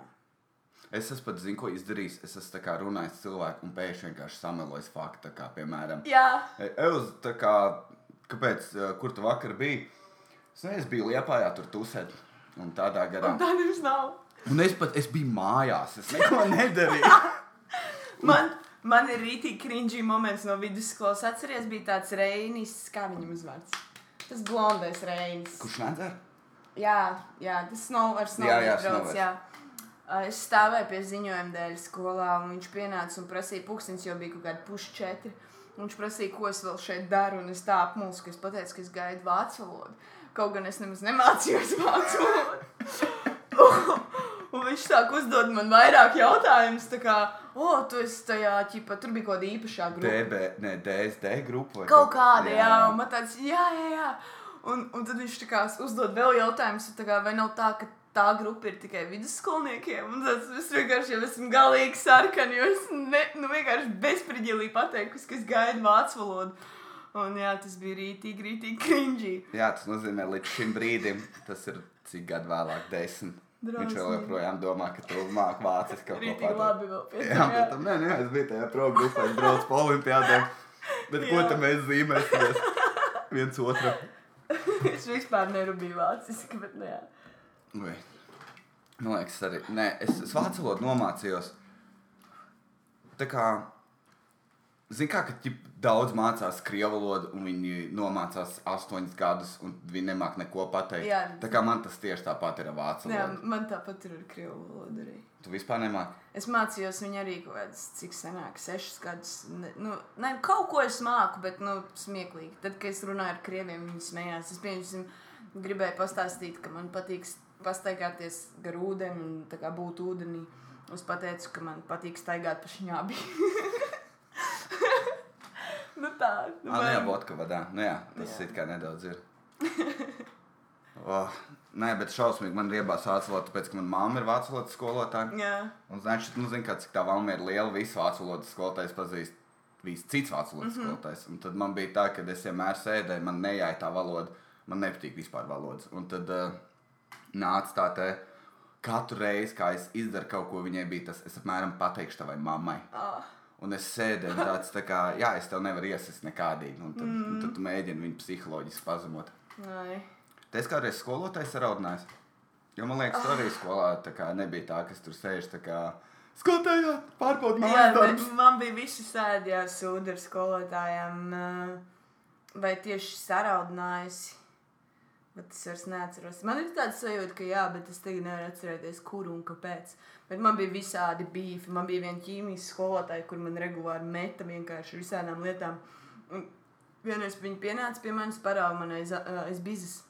Es esmu pat zinu, ko izdarījis. Es esmu kā runājis ar cilvēku un pēkšņi vienkārši samelojis faktu. kā, Piemēram, Jā, Eus, kā, kāpēc, kur tu vakar biji? Es, ne, es biju Liepājā, tur tusēt. Un tādā garā. un tā nevis nav. Un es pat es biju mājās, es neko nedarīju. Man, man ir rītīgi cringy moments no vidusskolas. Atceries, bija tāds Reinis, kā viņam uzvārds. Tas blondais Reinis. Kurš nedzer? Jā, jā, tas nav ar Jā, jā, snowboard. jā. Uh, Es stāvēju pie ziņojuma dēļ skolā, un viņš pienāca un prasīja, pūkstens jau bija kaut kādi puši četri. Viņš prasīja, ko es vēl šeit daru, un es tā apmulsu, ka es pateicu, ka es gaidu vācu valodu. Kaut gan es nemaz nemācījos vācu valodu. un viņš sāk uzdot man vairāk jautājumus, tā kā, o, oh, tu esi tajā, ķipa, tur bija kaut kāda īpašā grupa. DB, ne, DSD grupa. Kaut kāda, jā, jā un man tāds, jā, jā, jā. Un, un tad viņš tā kā uzdod vēl jautājumus, tā kā, vai nav tā, ka tā grupa ir tikai vidusskolniekiem. Tas es vienkārši jau esmu galīgi sarkani, jo es ne, nu, vienkārši bezspriģēlī pateikusi, ka es gaidu vācu valodu. Un jā, tas bija rītīgi, rītīgi cringy. jā, tas nozīmē līdz šim brīdim, tas ir cik gadu vēlāk, desmit. Viņš vēl Drausmīgi. joprojām domā, ka tu māki vāciski kaut ko pateikt. labi vēl Jā, tam. bet tam nē, nē, es biju tajā pro grupā, es braucu pa olimpiādēm. Bet ko Jā. tam mēs zīmēsimies? Viens otru. es vispār nerūpēju vāciski, bet nu, jā. Ui. Man liekas, arī. Nē, es, es vācu valodu nomācījos. Tā kā. Zini, kā ka daudz mācās krievu valodu, un viņi nomācās astoņus gadus, un viņi nemāk neko pateikt. Jā. Tā kā man tas tieši tāpat ir vācu jā valodu. man tāpat ir krievu valodu arī. Tu vispār nemāki. Es mācījos viņu arī kaut kādus, cik senāk, sešus gadus. Nu, ne, kaut ko es māku, bet nu, smieklīgi. Tad, kad es runāju ar krieviem, viņi smējās. Es pieņemsim, gribēju pastāstīt, ka man patīk pastaigāties gar ūdeni un būt ūdenī. Es pateicu, ka man patīk staigāt pa šņābi. nu, tā. Ah, nu jā, vodka vadā. Nu jā, tas Jā. it kā nedaudz ir. Oh, nē, bet šausmīgi man riebās vācu valoda, tāpēc, ka manā mamma ir vācu valodas skolotāja. Jā. Un, znači, nu, zini, kā, cik tā valma ir liela, visu vācu valodas skolotājs pazīst. Viss cits vācu valodas mm -hmm. skolotājs. Un tad man bija tā, ka es vienmēr sēdēju, man nejāja tā valoda. Man nepatīk vispār valodas. Un tad uh, nāca tā te. Katru reizi, kad es izdaru kaut ko, viņai bija tas, es apmēram pateikšu tavai mammai. Ah. Un es sēdēju tāds, tā kā, jā, es tev nevaru iesist nekādīgi. Un tad, mm. un tad tu mēģini viņu psiholoģiski pazemot. Es kādreiz skolotājs saraudinājis. Jo man liekas, tur arī skolā tā kā, nebija tā, kas tur sēž. Skolotājā, pārbaudīt, bet darbus. man bija visi sēdījās sūdi ar skolotājiem. ā, Vai tieši saraudinājusi? Bet es vairs neatceros. Man ir tāds sajūta, ka jā, bet es tagad nevaru atcerēties, kur un kāpēc. Bet man bija visādi bīfi. Man bija viena ķīmijas skolotāja, kur man regulāri meta vienkārši visādām lietām. Un vienreiz viņa pienāca pie manis, parāda man aiz, aiz bizes.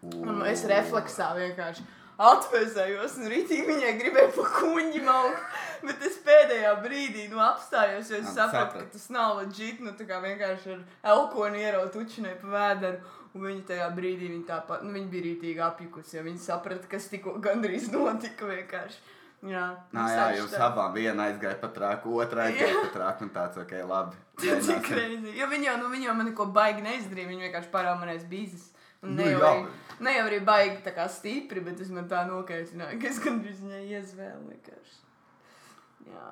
Un es refleksā vienkārši atvēsējos, un rītīgi viņai gribēju pa kuņģi maukt. Bet es pēdējā brīdī nu, apstājos, jo es sapratu, ka tas nav leģit. Nu, tā kā vienkārši ar elkonu ieraut učiņai pa vēderu. Un viņa tajā brīdī viņa tāpat, nu, viņa bija rītīgi apjukusi, jo viņa saprata, kas tikko gandrīz notika vienkārši. Jā, Nā, jā, jūs štādi. abām viena aizgāja pa trāku, otrā aizgāja pa trāku, un tāds, ok, labi. Tas ir crazy. Jo viņi jau, nu, viņi jau man neko baigi neizdarīja. Viņi vienkārši parāda manais bīzes. Un Nu, ne jau, jā. arī, ne jau arī baigi tā kā stipri, bet es man tā nokaisināju, ka es gandrīz viņai iezvēlu vienkārši. Jā.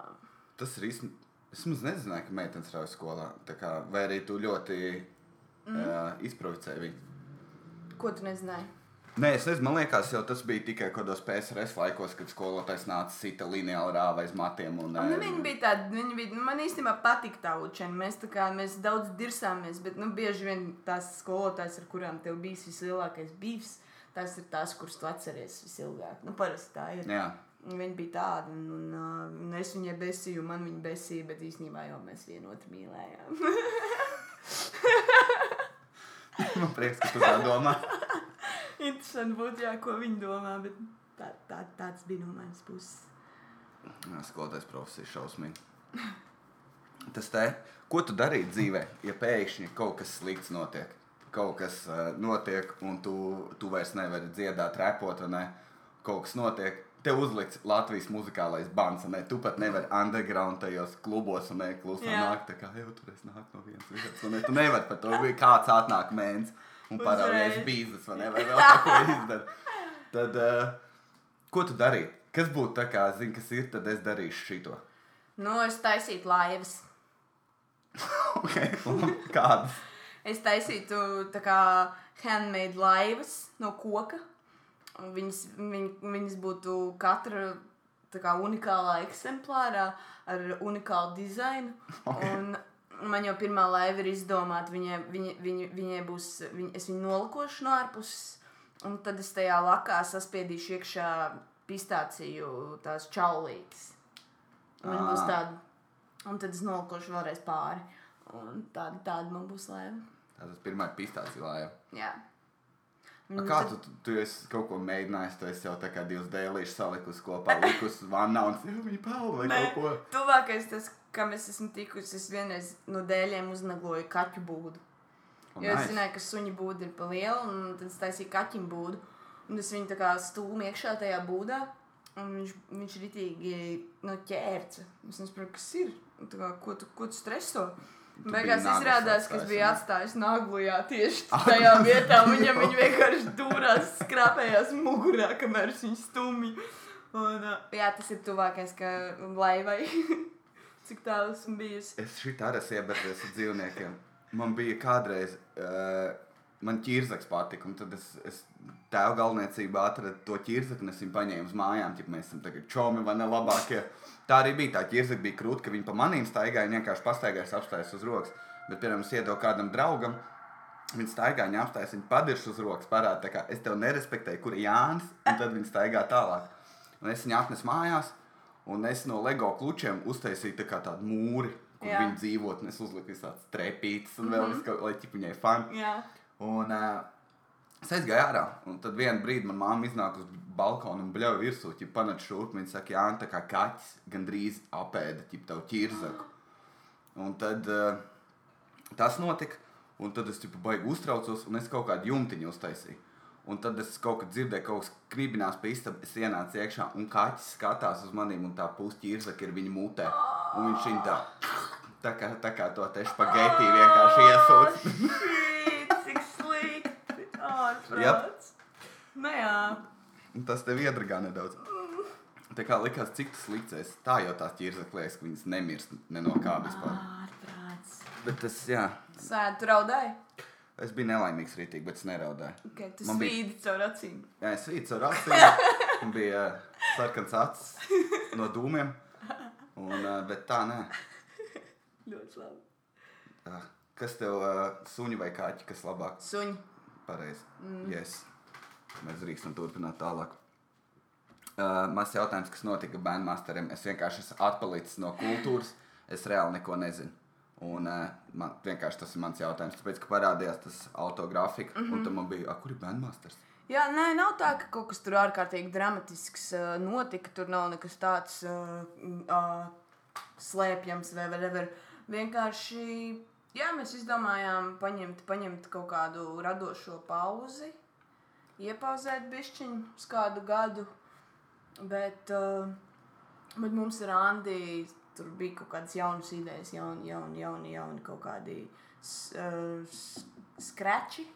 Tas ir īsti. Es maz nezināju, ka meitenes rauj skolā. Tā Kā, vai arī tu ļoti mm. uh, izprovocēji viņu. Ko tu nezināji? Nē, es nezinu, man liekas, jau tas bija tikai kaut kādos PSRS laikos, kad skolotājs nāca sita lineāli rāva aiz matiem. Un, Un, nu, viņi bija tādi, viņi bija, nu, man īstenībā patīk tā učena. Mēs, tā kā, mēs daudz dirsāmies, bet nu, bieži vien tās skolotājas, ar kurām tev bijis vislielākais bīvs, tās ir tās, kuras tu atceries visilgāk. Nu, parasti tā ir. Jā, Viņa bija tāda, un, un, un es viņai besīju, man viņa besīja, bet īstenībā jau mēs vienotru mīlējām. man prieks, ka tu tā domā. Interesanti būtu, jā, ko viņi domā, bet tā, tā, tāds bija no manas puses. Jā, Skolotājs profesija šausmīgi. Tas te, ko tu darīji dzīvē, ja pēkšņi kaut kas slikts notiek? Kaut kas uh, notiek, un tu, tu vairs nevari dziedāt, repot, vai ne? Kaut kas notiek. Tev uzlikts Latvijas muzikālais bans, un ne? tu pat nevari underground tajos klubos, un klusā nāk. Tā kā jau tur es nāku no vienas vietas, un ne, tu nevari par to, kāds atnāk mēnesis un parādījās Uzreiz. bīzes, vai ne? Vai vēl kaut ko izdara. Tad, uh, ko tu darīji? Kas būtu tā kā, zini, kas ir, tad es darīšu šito. Nu, es taisītu laivas. Okay. Kādas? Es taisītu tā kā handmade laivas no koka. Viņas, viņ, viņas būtu katra kā unikālā eksemplārā ar unikālu dizainu. Okay. Un man jau pirmā laiva ir izdomāta. Viņai, viņa, viņa, viņai būs, viņa, es viņu nolikošu no ārpuses, un tad es tajā lakā saspiedīšu iekšā pistāciju tās čaulītes. Viņa būs Ā. tāda, un tad es nolikošu vēlreiz pāri. Un tāda, tāda man būs laiva. Tā tas pirmā pistācija laiva. Jā. A, Un Kā tu, tu, tu esi kaut ko mēģinājis? Tu esi jau tā kā divas dēlīšas salikusi kopā, likusi vannā un viņa pelna vai Nē, kaut ko. Tuvākais tas, kam es esmu tikusi, es vienreiz no dēļiem uznagloju kaķu būdu. Un Jo es nice. zināju, ka suņa būda ir pa liela, un tad es taisīju kaķim būdu. Un es viņu tā kā stūmu iekšā tajā būdā, un viņš, viņš ritīgi no ķērca. Es nesaprotu, kas ir. Kā, ko, tu, ko tu streso? Beigās izrādās, ka es biju atstājis naglu tieši tajā vietā. Viņam viņa vienkārši dūrās, skrapējās mugurā, kamēr es viņu stumju. Un, jā, tas ir tuvākais, ka laivai. Cik tālu esmu bijusi. Es šeit arī esmu ieberzies ar dzīvniekiem. Man bija kādreiz, uh, man ķirzaks patika, un tad es, es tēva galvniecībā atradu to ķirzaki, un es viņu paņēmu uz mājām, ja mēs esam tagad čomi vai ne labākie. Tā arī bija tā ķirzaka, bija krūta, ka viņi pa manīm staigāja, vienkārši pastaigājas, apstājas uz rokas. Bet, piemēram, es iedodu kādam draugam, Viņa staigā, viņa apstājas, viņa padirš uz rokas, parāda, tā kā es tevi nerespektēju, kur ir Jānis, un tad viņa staigā tālāk. Un es viņu atnesu mājās, un es no LEGO klučiem uztaisīju tā tādu mūri, kur Jā. viņa dzīvot, un es uzliku visādas trepītes, un vēl mm -hmm. lai ķip viņai fani. Un uh, es aizgāju ārā, un tad vienā brīdī manā māte iznāk uz balkonu un bļauj virsū, ja panāca šurp, viņa saka, jā, tā kā kaķis gandrīz apēda ķip tavu ķirzaku. Un tad uh, tas notika. Un tad es tikai baigi uztraucos, un es kaut kādu jumtiņu uztaisīju. Un tad es kaut kad dzirdēju, ka kaut kas knibinās pie istabas, es ienācu iekšā, un kaķis skatās uz maniem, un tā pusķīrzaka ir viņa mutē. Un viņš viņa tā, tā kā, tā kā to te špagetī vienkārši iesūta. Ārprāts. Jep. Nu tas tev iedragā nedaudz. Tā kā likās, cik tas likts. Tā jau tās ķīrzaka liekas, ka viņas nemirst ne no kā vispār. Ārprāts. Bet tas, jā, Sēdi, tu raudāji? es biju nelaimīgs rītīgi, bet es neraudāju. Okay, tu Man bija- svīdi caur acīm. Jā, es vīcu ar acīm. Man bija sarkans acis no dūmiem. Un, bet tā, nē. Ļoti labi. Kas tev uh, suņi vai kaķi, kas labāk? Suņi. Pareizi. Mm. Yes. Mēs drīkstam turpināt tālāk. Uh, Mazs jautājums, kas notika Bandmasteriem. Es vienkārši esmu atpalicis no kultūras. Es reāli neko nezinu. Un uh, man vienkārši tas ir mans jautājums. Tāpēc, ka parādījās tas autogrāfika, mm -hmm. un tam man bija, kur ir Bandmasters? Jā, nē, nav tā, ka kaut kas tur ārkārtīgi dramatisks uh, notika. Tur nav nekas tāds uh, uh, slēpjams vai whatever. Vienkārši, jā, mēs izdomājām paņemt, paņemt kaut kādu radošo pauzi, iepauzēt bišķiņu uz kādu gadu. Bet, uh, bet mums ar Andi tur bija kaut kādas jaunas idejas, jauni, jauni, jauni, jauni kaut kādi uh, s- skrači.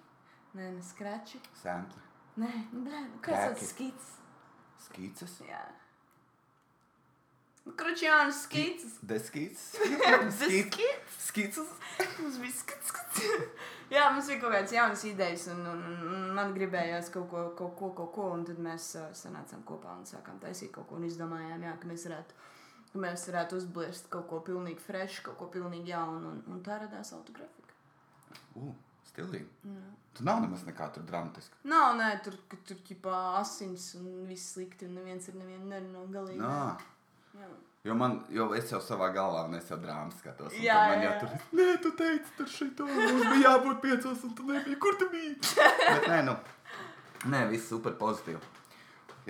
Nē, ne skrači. Sampli, Nē, nu, blē, nu, kas tas skits? skīces, Jā. Nu, Kruči, jaunas skits. deskīces, Skits. Mums bija skits, skits. Jā, mums bija kaut kādas jaunas idejas, un, un, un man gribējās kaut ko, kaut ko, kaut ko, un tad mēs uh, sanācām kopā un sākām taisīt kaut ko, un izdomājām, jā, ka mēs varētu, ka mēs varētu uzbliest kaut ko pilnīgi frešu, kaut ko pilnīgi jaunu, un, un tā radās autografika. Uh, stilīgi. Tu nav nemaz nekā tur dramatiska. Nav, nē, tur, tur ķipā asins un viss slikti, un neviens ar nevienu nerunā galīgi. Nā. Jā. Jo, man, jo es jau savā galvā, un es jau drāmas skatos. Jā, man jau tur ir. Nē, tu teici, tur šito mums bija jābūt piecos, un tu nebija. Kur tu biji? Bet nē, nu. Nē, viss super pozitīvi.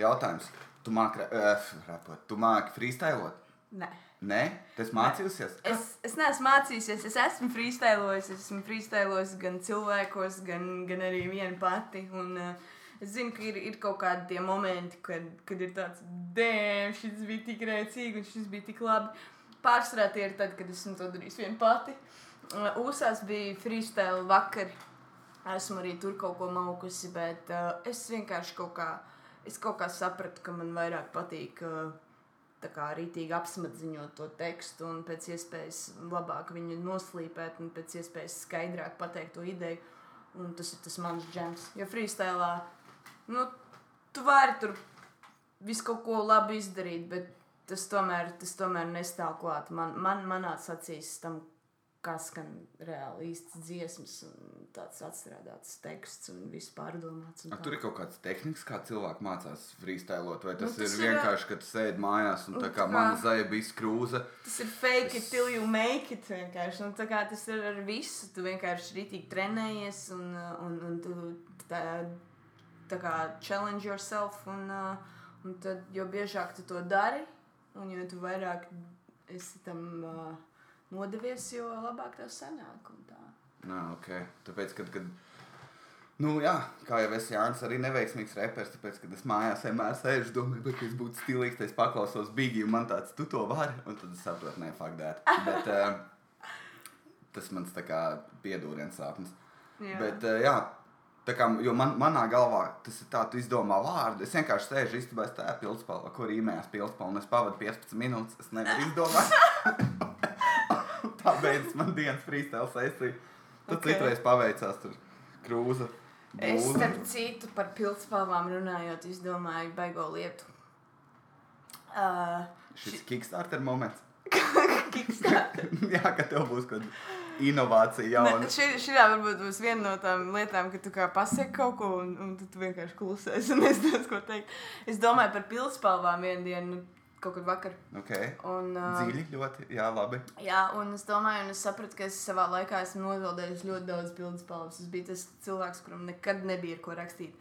Jautājums. Tu māki uh, rapot, tu māki freestylot? Nē. Nē, tas mācījusies. Es, es neesmu mācījusies, es esmu freestylojis. Es esmu freestylojis gan cilvēkos, gan, gan arī viena pati. Un, uh, es zinu, ka ir, ir kaut kādi tie momenti, kad, kad ir tāds, dēmon, šis bija tik rēcīgi un šis bija tik labi. Pārsvarā tie ir tad, kad esmu to darījis viena pati. Uh, Uzsās bija freestyle vakari. Esmu arī tur kaut ko maukusi, bet uh, es vienkārši kaut kā, es kaut kā sapratu, ka man vairāk patīk. Uh, tā kā rītīgi apsmadziņot to tekstu un pēc iespējas labāk viņu noslīpēt un pēc iespējas skaidrāk pateikt to ideju. Un tas ir tas mans džems. Jo freestylā, nu, tu vari tur visu kaut ko labi izdarīt, bet tas tomēr, tas tomēr nestāv klāt. Man, man, manā acīs tam, kas skan reāli īsts dziesmas un tāds atstrādāts teksts un viss pārdomāts. un A, tur ir kaut kāds tehniks, kā cilvēki mācās freestylot, vai tas, Nu, tas ir ir, vienkārši, kad tu sēdi mājās un tā kā tā mana kā- zaļa bija skrūze. Tas ir fake it till you make it. vienkārši. Un tā kā tas ir ar visu. Tu vienkārši rītīgi trenējies un, un, un tu tā kā challenge yourself. Un, uh, un tad, jo biežāk tu to dari, un jo vairāk esi tam uh, nodevies, jo labāk tev sanāk. Nā, ok. Tāpēc, kad, kad Nu, jā, kā jau es Jānis, arī neveiksmīgs reperis, tāpēc, kad es mājās vienmēr sēžu, domāju, bet es būtu stilīgs, tad es paklausos Biggie, un man tāds, tu to vari, un tad es saprotu, nē, fuck that. Bet uh, tas mans tā kā piedūriens sapnis. Jā. Bet, uh, jā, kā, jo man, manā galvā tas ir tā, tu izdomā vārdu, es vienkārši sēžu istabā, es tā pildspalva, kur īmējās pildspalva, un es pavadu 15 minūtes, es nevaru izdomāt. tā beidzas man dienas freestyle sesija. Tad Ok. okay. citreiz paveicās tur krūza. Es blūza. starp citu par pildspalvām runājot, izdomāju baigo lietu. Uh, Šis Kickstarter moments. Kickstarter. Jā, ka tev būs kaut kāda inovācija jauna. Šī, šī varbūt būs viena no tām lietām, ka tu kā pasaki kaut ko, un, un tu vienkārši klusēsi un nezināsi, ko teikt. Es domāju par pildspalvām vienu dienu, nu, kaut kad vakar. Okay. Un, uh, Dziļi ļoti, jā, labi. Jā, un es domāju, un es sapratu, ka es savā laikā esmu nozaudējis ļoti daudz pildspalvas. Es biju tas cilvēks, kuram nekad nebija ko rakstīt.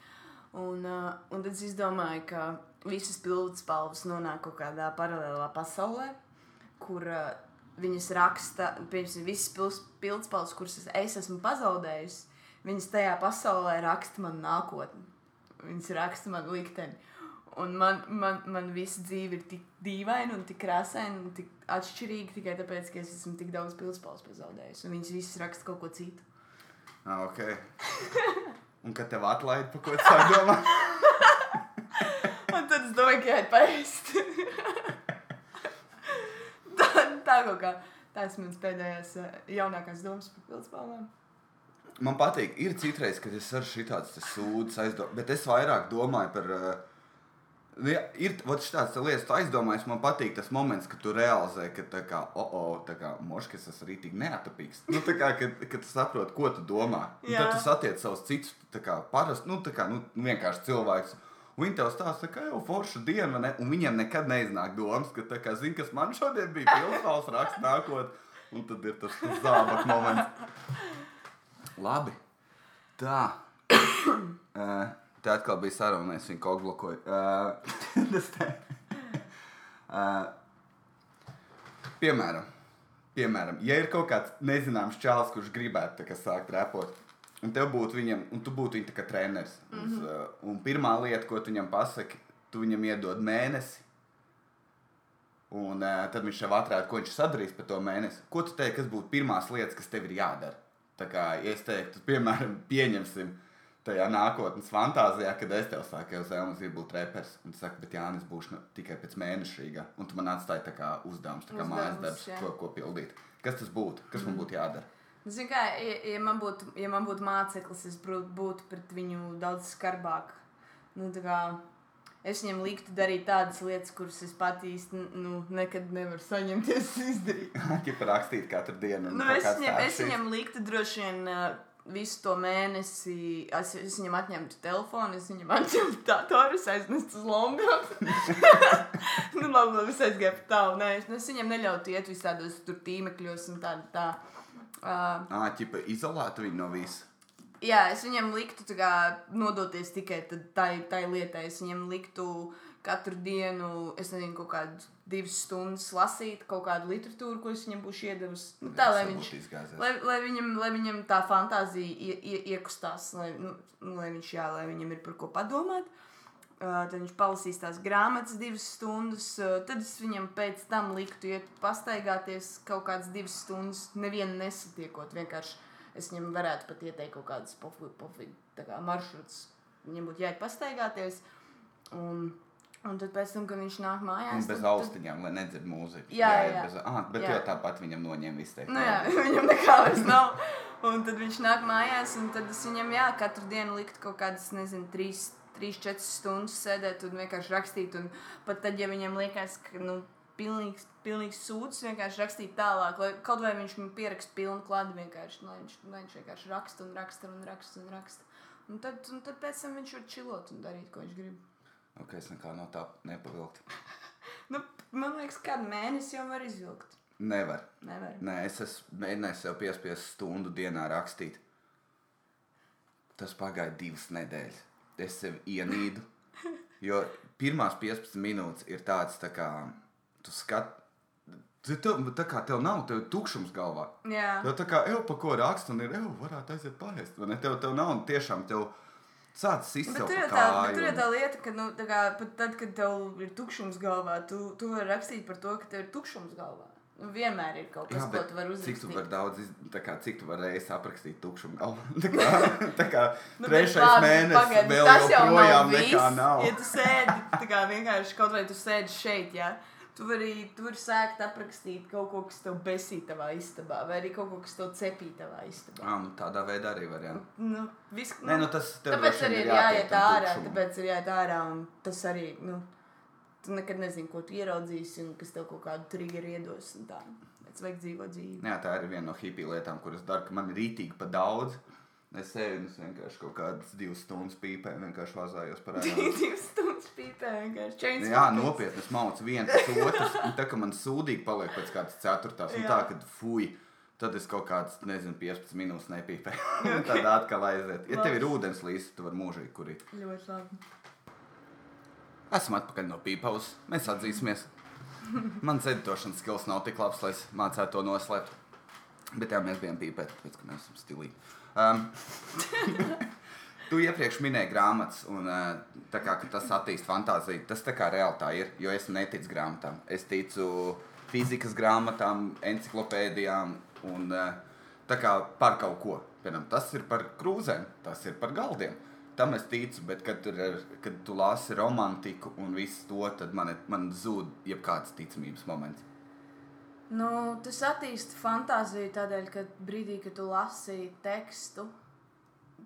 Un, uh, un tad es izdomāju, ka visas pildspalvas nonāk kaut kādā paralēlā pasaulē, kur uh, viņas raksta, piemēram, visas pildspalvas, kuras es- es esmu pazaudējusi, viņas tajā pasaulē raksta man nākotni. Viņas raksta man likteni. Un man, man, man visa dzīve ir tik dīvaina un tik krāsaina un tik atšķirīga tikai tāpēc, ka es esmu tik daudz pildspalvas pazaudējusi. Un viņas visas raksta kaut ko citu. Ah, ok. Un kad tev atlaid, pa ko tu domāt? Un tad es domāju, ka jāiet paēst. Tā, kaut kā. Ir mans pēdējās eh, jaunākās domas par pildspalvām. Man patīk, ir citreiz, kad es ar šitāds sūdzes aizdomāju, bet es vairāk domāju par. Ja, ir tāds lietas, tu aizdomājies, man patīk tas moments, kad tu realizē, ka tā kā, oh, oh, tā kā moškas tas arī tik neatapīgs. Nu, tā kā, kad, kad tu saproti, ko tu domā. Tad tu satiec savus citus, tā kā parasti, nu, tā kā, nu, vienkārši cilvēks. Viņi tev stāsta, ka jau forša diena, ne? un viņiem nekad neiznāk domas, ka, tā kā, zini, kas man šodien bija pilsētas raksts nākot, un tad ir tas zābak moments. Labi. Tā. Uh, tā atkal bija saruna, es viņu kaut blokoju. Uh, tas te. Uh, piemēram, piemēram, ja ir kaut kāds nezināms čāls, kurš gribētu sākt repot, un tev būtu viņam, un tu būtu viņa kā treneris, mm -hmm. uz, uh, un pirmā lieta, ko tu viņam pasaki, tu viņam iedod mēnesi, un uh, tad viņš jau atrāda, ko viņš sadarīs par to mēnesi. Ko tu teiksi, kas būtu pirmās lietas, kas tev ir jādara? Tā kā ja es teiktu, piemēram, pieņemsim tajā nākotnes fantāzijā, kad es tev saku, ka Zelmas gribu būt reperis, un tu saki, bet Jānis būs nu, tikai pēc mēnešīga, un tu man atstāji tā kā uzdevums, tā kā Uzdevums, mājas darbs, jā. ko, ko pildīt. Kas tas būtu? Kas man būtu jādara? Zini, kā, ja, ja man būtu, ja man būtu māceklis, es būtu, pret viņu daudz skarbāk. Nu, kā es viņam liktu darīt tādas lietas, kuras es pat īsti nu, nekad nevaru saņemties izdarīt. Ķipa rakstīt katru dienu. Nu, es, viņam, es viņam liktu droši vien uh, visu to mēnesi. Es, es viņam atņemtu telefonu, es viņam atņemtu datoru, es aiznestu uz Londonu. nu, labi, labi, es aizgāju pa tālu. Nē, es, es viņam neļautu iet visādos tur tīmekļos un tā. tā. Uh, Ā, ķipa izolēta viņu no visa. jā, es viņam liktu kā, nodoties tikai tai, tai lietai. Es viņam liktu katru dienu, es nezinu, kaut kādu divas stundas lasīt kaut kādu literatūru, ko es viņam būšu iedevusi. Nu, tā, lai viņš. Lai, lai, viņam, lai viņam tā fantāzija ie, ie, iekustās, lai, nu, lai, viņš, jā, lai viņam ir par ko padomāt. Uh, tad viņš palasīs tās grāmatas divas stundas. Tad es viņam pēc tam liktu iet pastaigāties kaut kādas divas stundas, nevienu nesatiekot. Vienkārši es viņam varētu pat ieteikt kaut kādas pofīgas kā maršrutus. Viņam būtu jāiet pastaigāties. Un, un tad pēc tam, kad viņš nāk Un mājās, bez tad, austiņām, lai nedzird mūziku. Jā, Jāiet jā. Bez, ah, bet Jā. jau tāpat viņam noņem visu teikt. Nu, jā, viņam nekā vairs nav. Un tad viņš nāk mājās, un tad es viņam, jā, katru dienu likt kaut kādas, nezinu, trīs, trīs četras stundas sēdēt un vienkārši rakstīt. Un pat tad, ja viņam liekas, ka, nu, pilnīgs, pilnīgs sūds, vienkārši rakstīt tālāk, lai kaut vai viņš man pierakst pilnu klādu vienkārši, lai viņš, lai viņš vienkārši raksta un raksta un raksta un raksta. Un tad, un tad pēc tam viņš var čilot un darīt, ko viņš grib. Ok, es nekā no tā nepavilktu. Nu, man liekas, kādu mēnesi jau var izvilkt. Nevar. Nevar. Nē, es esmu mēģinājis sev piespiest stundu dienā rakstīt. Tas pagāja divas nedēļas. Es sev ienīdu. Jo pirmās 15 minūtes ir tāds, tā kā tu skaties. Tev, tā kā tev nav, tev ir tukšums galvā. Jā. Tev tā kā jau pa ko raksta, un ir jau varētu aiziet pāriest. vai ne? Tev, tev nav, un tiešām tev sācis Bet izsaukt tur tā, tur jau tā lieta, ka nu, tā kā, pat tad, kad tev ir tukšums galvā, tu, tu vari rakstīt par to, ka tev ir tukšums galvā. Nu, vienmēr ir kaut kas, Jā, ko tu vari cik tu uzrakstīt. vari daudz, iz... kā, cik tu vari reizes aprakstīt tukšumu galvu? tā kā, tā kā Nu, trešais labi, mēnesis pagaidi, vēl tas jau joprojām nav nekā nav. Ja tu sēdi, tā kā vienkārši kaut vai tu sēdi šeit, jā, tu vari, tu vari sākt aprakstīt kaut ko, kas tev besī tavā istabā, vai arī kaut ko, kas tev cepī tavā istabā. Ā, nu, tādā veidā arī var. Jā. Nu, vis, Nē, nu, tas tev tāpēc arī ir jāiet ārā, tāpēc ir jāiet ārā, un tas arī, nu, tu nekad nezini, ko tu ieraudzīsi, un kas tev kaut kādu triggeru iedos. Tāpēc vajag dzīvot dzīvi. Jā, tā ir viena no hipiju lietām, kuras daru, ka man ir rītīgi pa daudz. Es sēžu un es vienkārši kaut kādas divas stundas pīpēju, vienkārši vazājos par ēnu. Divas stundas pīpē vienkārši. Chain Jā, nopietni, es maucu vienu pēc otras, un tā, ka man sūdīgi paliek pēc kādas ceturtās, un Jā. tā, kad fuj, tad es kaut kādas, nezinu, 15 minūtes nepīpēju. Un tad atkal aiziet. Ja tev ir ūdens līdzi, tu vari mūžīgi kurīt. Ļoti labi. Esam atpakaļ no pīpaus. Mēs atzīsimies. Mans editošanas skills nav tik labs, lai es mācītu to noslēpt. Bet jā, mēs bijām pīpēti, tāpēc, ka mēs esam stilīgi. Um, tu iepriekš minēji grāmatas, un uh, kā tas attīst fantāziju. Tas tā kā reāli tā ir, jo es neticu grāmatām. Es ticu fizikas grāmatām, enciklopēdijām un uh, tā kā par kaut ko. Piemēram, tas ir par krūzēm, tas ir par galdiem. Tam es ticu, bet kad, tur, ir, kad tu lasi romantiku un visu to, tad man, man zūd jebkāds ticamības moments. Nu, tas attīsta fantāziju tādēļ, ka brīdī, kad tu lasi tekstu,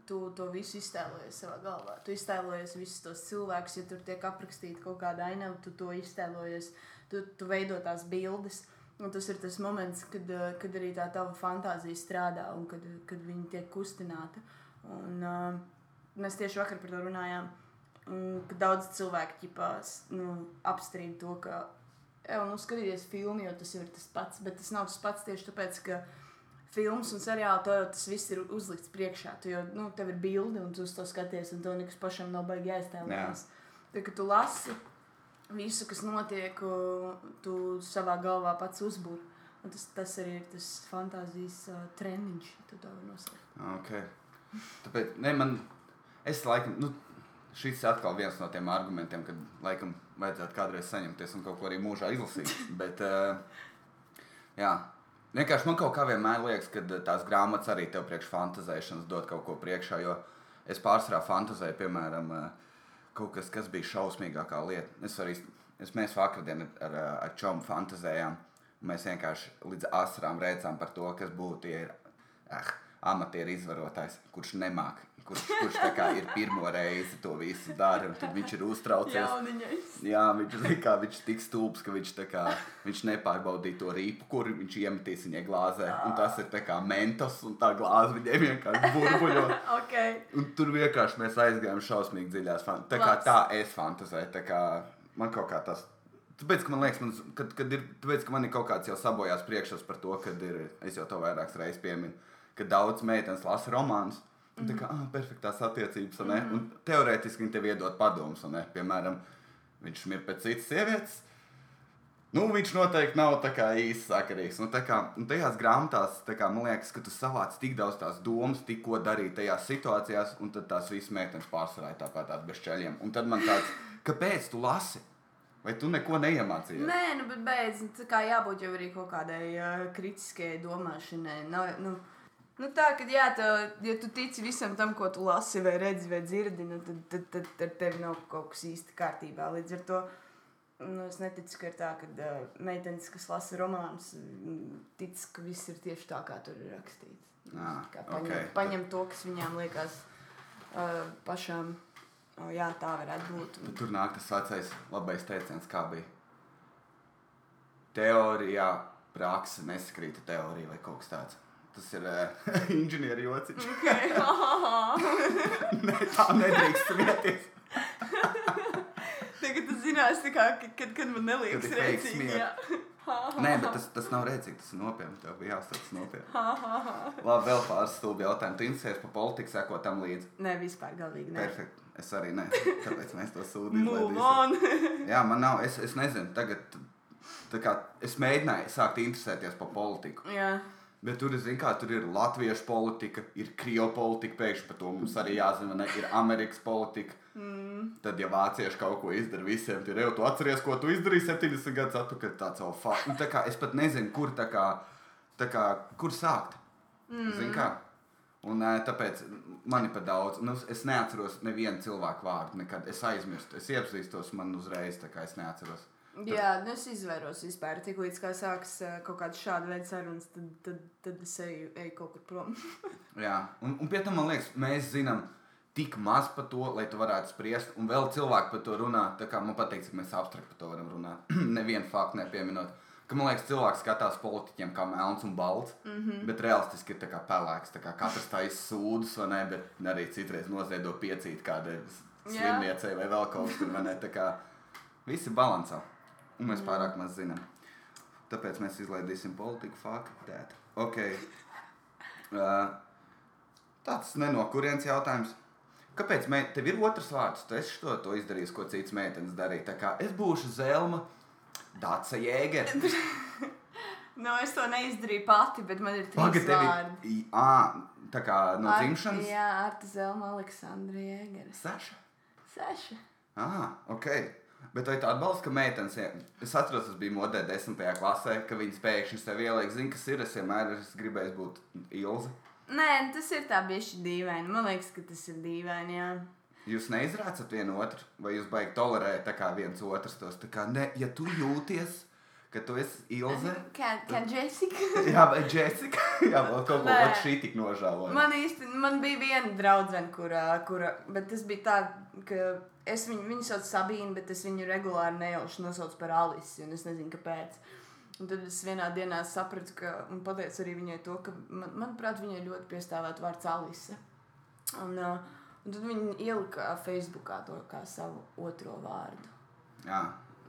tu to visu iztēlojies savā galvā. Tu iztēlojies visus tos cilvēkus, ja tur tiek aprakstīta kaut kāda ainava, tu to iztēlojies, tu, tu veido tās bildes. Un tas ir tas moments, kad, kad arī tā tava fantāzija strādā un kad, kad viņi tiek kustināta. Un, uh, mēs tieši vakar par to runājām. Un, ka daudz cilvēku ķipās, nu, apstrīd to, ka jau nu, skatīties filmu, jo tas ir tas pats. Bet tas nav tas pats tieši tāpēc, ka filmas un seriāli to jau tas viss ir uzlikts priekšā. Tu jau nu, tev ir bilde un tu uz to skaties, un tev nekas pašam nav baigi jāiztēlojas. Tad, kad tu lasi visu, kas notiek, tu savā galvā pats uzbūri. Un tas, tas arī ir tas fantāzijas uh, treniņš, tu to vari nosaukt. Okay. Tāpēc, ne, man, es laikam, nu, šis atkal viens no tiem argumentiem, kad laikam vajadzētu kādreiz saņemties un kaut ko arī mūžā izlasīt. Bet, uh, jā, vienkārši man kaut kā vienmēr liekas, ka tās grāmatas arī tev priekš fantazēšanas dod kaut ko priekšā, jo es pārsvarā fantazēju, piemēram, uh, kaut kas, kas bija šausmīgākā lieta. Es arī, es, mēs vakardien ar, ar, čomu fantazējām, mēs vienkārši līdz asarām redzām par to, kas būtu, ja ir eh, amatieru izvarotājs, kurš nemāk kurš, kurš ir pirmo reizi to visu dara. Tad viņš ir uztraucies. Jauniņais. Jā, viņš ir kā, viņš tik stulbs, ka viņš, kā, viņš nepārbaudīja to rīpu, kur viņš iemetīs viņai glāzē. Un tas ir kā mentos, un tā glāze viņai vienkārši burbuļo. okay. Un tur vienkārši mēs aizgājām šausmīgi dziļās. Tā kā tā es fantazēju, tā kā man kaut kā tas. Tāpēc, man liekas, man, kad, kad ir, tāpēc, ka man ir kaut kāds jau sabojās priekšstats par to, ka ir, es jau to vairākas reizes pieminu, ka daudz meitenes lasa romānus. Un tā kā ah, perfektās attiecības, mm -hmm. un teorētiski viņi tev iedod padomus. Piemēram, viņš ir pēc citas sievietes. Nu, viņš noteikti nav īsti sakarīgs. Nu, kā, un tajās grāmatās, kā, man liekas, ka tu savāc tik daudz tās domas, tik ko darīt tajās situācijās, un tad tās visas meitenes pārsvarā tāpat bez ceļiem. Un tad man tāds, kāpēc tu lasi? Vai tu neko neiemācījies? Nē, nu, bet beidz, tā kā jābūt jau arī kaut kādai uh, kritiskajai domāšanai. Nav, nu, Nu, tā, ka, jā, tā, ja tu tici visam tam, ko tu lasi, vai redzi, vai dzirdi, nu, tad, tad, tad, tad tev nav kaut kas īsti kārtībā. Līdz ar to nu, es neticu, ka ir tā, ka uh, meitenes, kas lasa romānus, tic, ka viss ir tieši tā, kā tur ir rakstīts. Ah, kā paņem, okay. paņem to, kas viņām liekas uh, pašām. Oh, jā, tā varētu būt. Un... Tur nāk tas vecais labais teiciens, kā bija. Teorijā, praksa nesakrīta teorija vai kaut kas tāds. Tas ir uh, inženieru jociņš. Okay. ne, tā nedrīkst smieties. Tagad tas zinās, kā, kad, kad man neliekas rēcīgi. Nē, bet tas, tas nav rēcīgi, tas ir nopietni. Tev bija jāsaka nopietni. Labi, vēl pāris stulbi jautājumi. Tu interesējies par politiku, seko tam līdzi? Nē, vispār galīgi. Nē. Perfekt. Es arī nē, tāpēc mēs to izlaidīsim. Jā, man nav, es, es nezinu, tagad, tā kā es mēģināju sākt interesēties par politiku. Jā. Bet tur, zin, kā, tur ir latviešu politika, ir krievu politika, pēkšņi par to mums arī jāzina, ne, ir Amerikas politika. Mm. Tad, ja vācieši kaut ko izdara visiem, tad jau tu atceries, ko tu izdarīji 70 gadus atpakaļ. Tā savu faktu. Nu, tā kā es pat nezinu, kur, tā kā, tā kā, kur sākt. Mm. Zin, kā? Un, tāpēc man ir par daudz. Nu, es neatceros nevienu cilvēku vārdu. Nekad. Es aizmirstu, es iepazīstos, man uzreiz tā kā es neatceros. Jā, nu es izvairos vispār. Tik līdz kā sāks kaut kāda šāda veida sarunas, tad, tad, tad es eju, eju kaut kur prom. Jā, un, un pie tam man liekas, mēs zinām tik maz par to, lai tu varētu spriest, un vēl cilvēki par to runā. Tā kā man patīk, cik mēs abstrakt par to varam runāt. Nevienu faktu nepieminot. Ka, man liekas, cilvēks skatās politiķiem kā melns un balts, mm -hmm. bet realistiski ir pelēks. Kā katrs tā izsūdzas, vai ne? Bet arī citreiz noziedo piecīt kādai slimniecei vai vēl kaut kur. Visi balansā. Un mēs pārāk maz zinām. Tāpēc mēs izlaidīsim politiku, faktu. Okay. Uh, tāds ne no kurienes jautājums. Kāpēc mē, tev ir otrs vārds? Tu esi to, to izdarījis, ko cits meitenes darīja. Tā kā es būšu Zelma, Dāca jēga. Nu, es to neizdarīju pati, bet man ir trīs vārdi. Ā, tā kā no Ar- dzimšanas. Jā, Arta Zelma, Aleksandra Jēgere. Saša. Seši. Ah, ok. Bet vai tu atbalsti, ka meitenes, es atceros, tas bija modē desmitajā klasē, ka viņas pēkšņi sev ieliek, zina, kas ir, es vienmēr esmu gribējis būt Ilze. Nē, tas ir tā bišķi dīvaini. Man liekas, ka tas ir dīvaini, jā. Jūs neizrācat vienu otru, vai jūs baigi tolerēt viens otrs tos, tā kā, ne, ja tu jūties, ka tu esi Ilze, Kā, kā Jessica. jā, vai Jessica, jā, vēl kaut ko pat šī tik nožēloja. Man īsti, man bija viena draudzene, kura, kura, bet tas bija tā, ka es viņu, viņu saucu Sabīnu, bet es viņu regulāri nejauši nosaucu par Alisi, un es nezinu, kāpēc. Un tad es vienā dienā sapratu, ka, un pateicu arī viņai to, ka, man, manuprāt, viņai ļoti piestāvētu vārds Alise. Un, uh, un tad viņa ielika Facebookā to kā savu otro vārdu. Jā,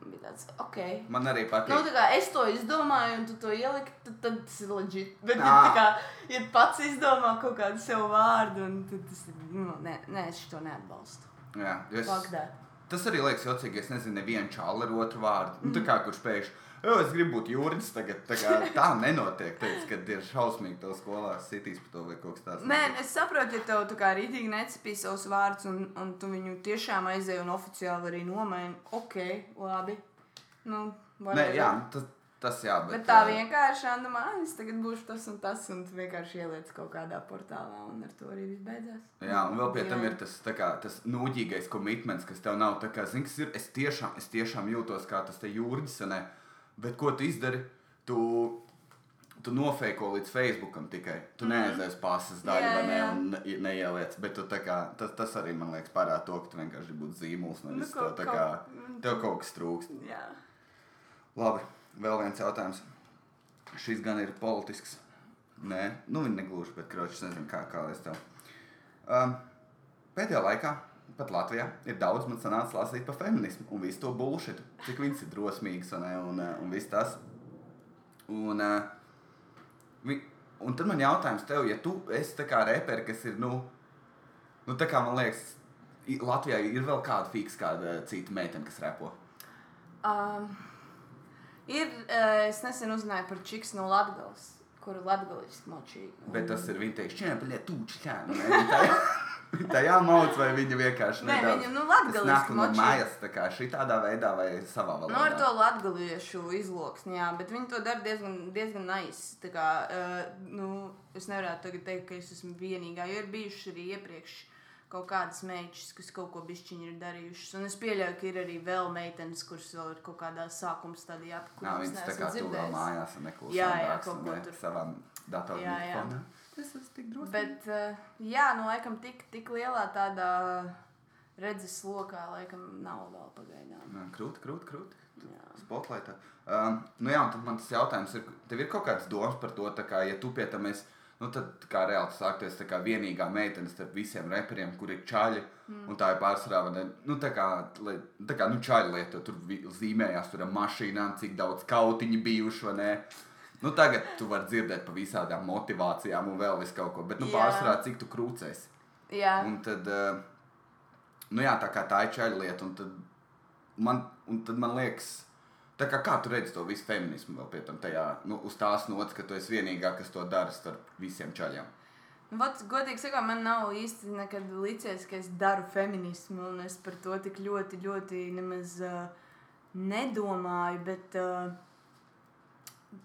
Bija tāds, ok. man arī Nu, patīk. tā kā es to izdomāju, un tu to ieliki, tad, tad tas ir leģit. Bet, ja, kā, ja pats izdomā kaut kādu sev vārdu, un tad tas ir. Nu, nē, nē, es to neatbalstu. Jā, es, that. tas arī liekas jocīgi, es nezinu, nevienu čālu ar otru vārdu. Nu, tā kā kurš pēkšņi, jo es gribu būt jūras tagad, tā kā tā nenotiek, teiks, kad ir šausmīgi to skolā sitīs par to vai kaut kas tāds. Nē, es saprotu, ja tev tā kā rītīgi necepīja savus vārdus, un, un tu viņu tiešām aizēji un oficiāli arī nomaini. Ok, labi. Nu, Nē, jā, tas, tas jā, bet, Bet tā ā, vienkārši, man, es tagad būšu tas un tas, un vienkārši ieliec kaut kādā portālā, un ar to arī viss beidzās. Jā, un vēl pie tam Jā. ir tas, kā, tas nūģīgais komitments, kas tev nav. Kā, zini, kas ir, es tiešām, es tiešām jūtos kā tas jūrģis, bet ko tu izdari? Tu, tu nofēko līdz Facebookam tikai. Tu mm. neaizies pasas daļu, Jā, ne, un ne- neieliec. Bet kā, tas, tas arī man liekas parāda to, ka tu vienkārši būt zīmols. Nu, Nevis to, kaut- tā kā, kaut- tev kaut kas trūkst. Jā. Labi, vēl viens jautājums. Šis gan ir politisks. Nē, nu viņi negluži, bet kroķis nezinu, kā, kā es tev. Um, pēdējā laikā, pat Latvijā, ir daudz man sanācis lasīt par feminismu un visu to bullshit. Cik viņas ir drosmīgas un, un, un viss tas. Un, uh, vi, un tad man jautājums tev, ja tu esi tā kā reperi, kas ir, nu, nu tā kā man liekas, Latvijā ir vēl kāda fiks, kāda cita meitene, kas repo. Um, ir, uh, es nesen uzzināju par čiks no Latvijas, kuru Latvijas močīja. Bet tas ir viņa teiks, tūči kā. Tā jāmauc, vai viņa vienkārši Nē, nedaudz- viņa, nu, latgaliski nāk no mājas, tā kā šī tādā veidā vai savā Nu, ar valodā. to latviešu izloksni, jā, bet viņi to dara diezgan, diezgan nice. Tā kā, uh, nu, es nevarētu tagad teikt, ka es esmu vienīgā, jo ir bijušas arī iepriekš kaut kādas meitas, kas kaut ko bišķiņi ir darījušas. Un es pieļauju, ka ir arī vēl meitenes, kuras vēl ir kaut kādā sākuma stadijā, kurām viņas tā kā tur vēl mājās un neklusām Jā, jā, kaut ko tur. savām datoru Jā, jā. Es esmu tik drosmīgs. Bet, uh, jā, nu, laikam, tik, tik lielā tādā redzes lokā, laikam, nav vēl pagaidām. Jā, Krūti, krūti, krūti. Spotlightā. Um, nu jā, un tad man tas jautājums ir, tev ir kaut kāds domas par to, tā kā, ja tu pie tam esi, nu tad kā reāli esi tā kā vienīgā meitene starp visiem reperiem, kur ir čaļi, mm. un tā ir pārsvarā, nu tā kā, lai- tā kā, nu čaļi lieto, tur zīmējās, tur ar mašīnām, cik daudz kautiņi bijuši, vai ne. Nu tagad tu vari dzirdēt par visādām motivācijām un vēl vis kaut ko, bet, nu pārsvarā, cik tu krūcēsi. Jā. Un tad, eh, nu jā, tā kā tā ir čaļa lieta, un tad man, un tad man liekas, tā kā, kā tu redzi to visu feminismu vēl pie tam tajā, nu, uz tās nots, ka tu esi vienīgā, kas to dara starp visiem čaļiem. Nu, Vot, godīgi sakot, man nav īsti nekad licies, ka es daru feminismu, un es par to tik ļoti, ļoti nemaz uh, nedomāju. Bet, uh,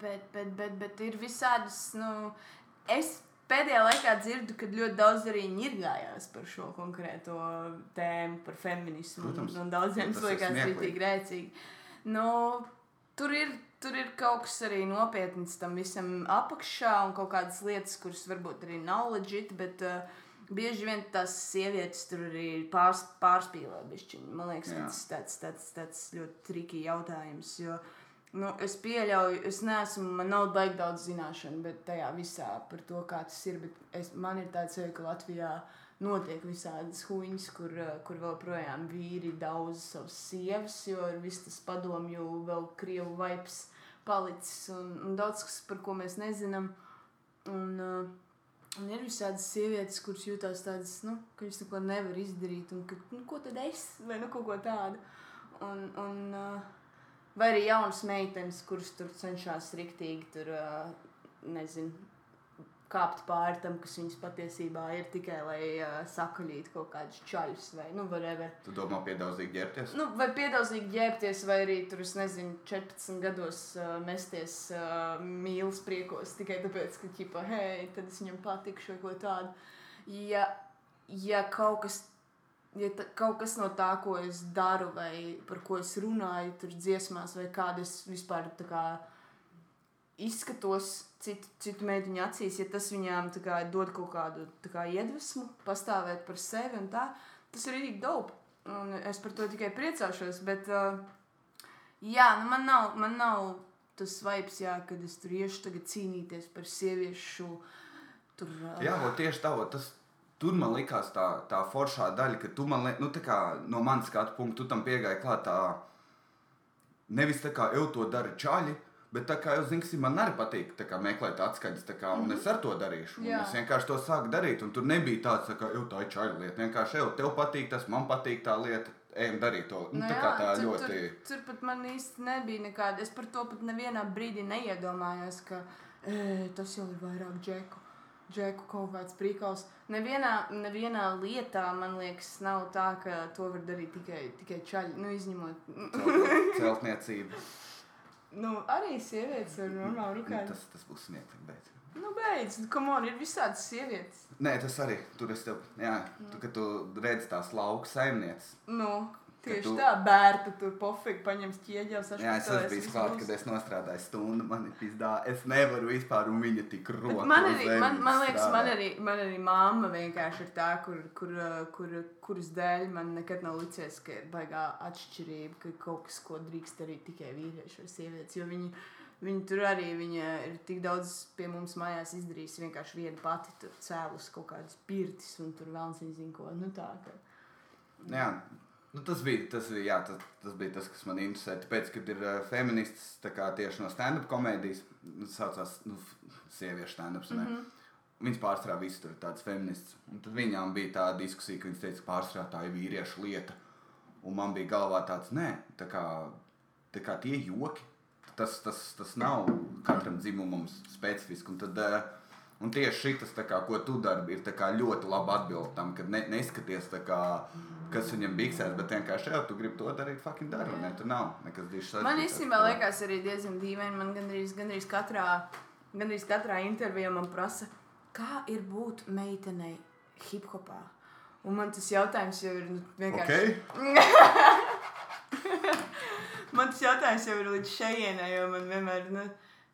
bet, bet, bet, bet ir visādas. Nu, es pēdējā laikā dzirdu, ka ļoti daudz arī ņirgājās par šo konkrēto tēmu, par feminismu. Protams. un daudziem Tas tas ir liekas smieklīgi. rītīgi rēcīgi. Nu, tur ir. Tur ir kaut kas arī nopietns tam visam apakšā, un kaut kādas lietas, kuras varbūt arī nav leģitāras, bet uh, bieži vien tās sievietes tur arī pārs, pārspīlē. Bišķiņi. Man liekas, Jā. tas ir tāds, tāds, tāds ļoti triki jautājums. Jo, nu, es pieļauju, es neesmu, man nav baigi daudz zināšanu, bet tajā visā par to, kā tas ir. bet Es, man ir tāds ka Latvijā notiek visādas huņas, kur, uh, kur vēl projām vīri daudz savas sievas, jo ir viss tas padomju, vēl krievu vaips palicis un, un daudz kas, par ko mēs nezinām. Un, uh, un ir visādas sievietes, kuras jūtas tādas, nu, ka viņas neko nevar izdarīt, un ka, nu, ko tad es, vai nu kaut ko tādu. Un, un, uh, Vai arī jaunas meitenes, kuras tur cenšas riktīgi tur, nezinu, kāpt pāri tam, kas viņas patiesībā ir tikai lai uh, sakaļītu kaut kādus čaļus vai nu, whatever. Tu domā, piedāvāts ģērbties? Nu, vai piedāvāt ģērbties, vai arī tur, es nezinu, 14 gados uh, mesties uh, mīlestības priekos tikai tāpēc, ka, ķipa, hei, tad es viņam patikšu vai ko tādu. Ja, ja kaut kas. Ja ta, kaut kas no tā, ko es daru, vai par ko es runāju, tur dziesmās, vai kādas vispār tā kā izskatos citu, citu meitiņu acīs, ja tas viņām kā, dod kaut kādu kā, iedvesmu, pastāvēt par sevi un tā, tas ir rīktīgi dope. Un es par to tikai priecāšos, bet uh, jā, nu man nav, man nav tas vibes, jā, kad es tur iešu tagad cīnīties par sieviešu. Tur, uh, Jā, tieši tā, tas tur man likās tā, tā foršā daļa, ka tu man, nu, kā no manas skatu punkta, tu tam piegāji klāt tā, nevis tā kā jau to dara čaļi, bet tā kā zini, ka man arī patīk kā, meklēt atskaņas, kā, un es ar to darīšu. Es vienkārši to sāku darīt, un tur nebija tāds, tā kā, jau tā ir čaļa lieta. Vienkārši, jau tev patīk tas, man patīk tā lieta, ejam darīt to. Nu, Nu tā jā, kā tā tur, ļoti. Tur, tur pat man īsti nebija nekāda. Es par to pat nevienā brīdī neiedomājos, ka e, tas jau ir vairāk džeku. Džeku kaut kāds prikals. Nevienā, nevienā lietā, man liekas, nav tā, ka to var darīt tikai, tikai čaļi. Nu, izņemot. celt- Celtniecība. Nu, arī sievietes var normāli Nu, rukāt. tas, tas būs smieklīgi. Bet... Nu, beidz, kam on ir visādas sievietes. Nē, tas arī tur es tev, jā, tu, kad tu redzi tās lauka saimnieces. Nu, tieši tu- tā, bērta tur pofīgi paņems ķieģeļus. Jā, es esmu bijis klāt, kad es nostrādāju stundu, man ir pizdā. Es nevaru vispār, un viņa tik roka. Man arī, man, man liekas, man strādā. arī, man arī mamma vienkārši ir tā, kur, kur, uh, kur, kuras dēļ man nekad nav licies, ka ir baigā atšķirība, ka kaut kas, ko drīkst darīt tikai vīrieši vai sievietes. Jo viņi, viņi tur arī viņa ir tik daudz pie mums mājās izdarījusi. Vienkārši viena pati tur cēlus kaut kādas pirtis un tur vēl nezinu ko. Nu, tā, ka... Jā, nu, tas, bija, tas, bija, jā, tas, tas bija tas, kas man interesē. Tāpēc, kad ir uh, feminists tieši no stand-up komēdijas, nu, tas saucās nu, sieviešu stand-ups. Mm -hmm. Viņas pārsvarā visur ir tāds feminists. Un tad viņām bija tā diskusija, ka viņas teica, ka pārsvarā tā ir vīriešu lieta. Un man bija galvā tāds, nē, tā kā, tā kā tie joki. Tas, tas, tas nav katram dzimumam specifiski. Un, tad, eh, un tieši šis, ko tu dari, ir ļoti labi atbild tam, ka ne, neskaties, kā, kas viņam biksēs, bet vienkārši jau tu gribi to darīt, fucking dari. Ne, tur nav nekas dišs. Man īstenībā liekas arī diezgan dīvaini. Man gandrīz, gandrīz, katrā, gandrīz katrā intervijā man prasa, kā ir būt meitenei hip hopā. Un man tas jautājums jau ir nu, vienkārši. Okay? Man tas jautājums jau ir līdz šejienai, jo man vienmēr nu,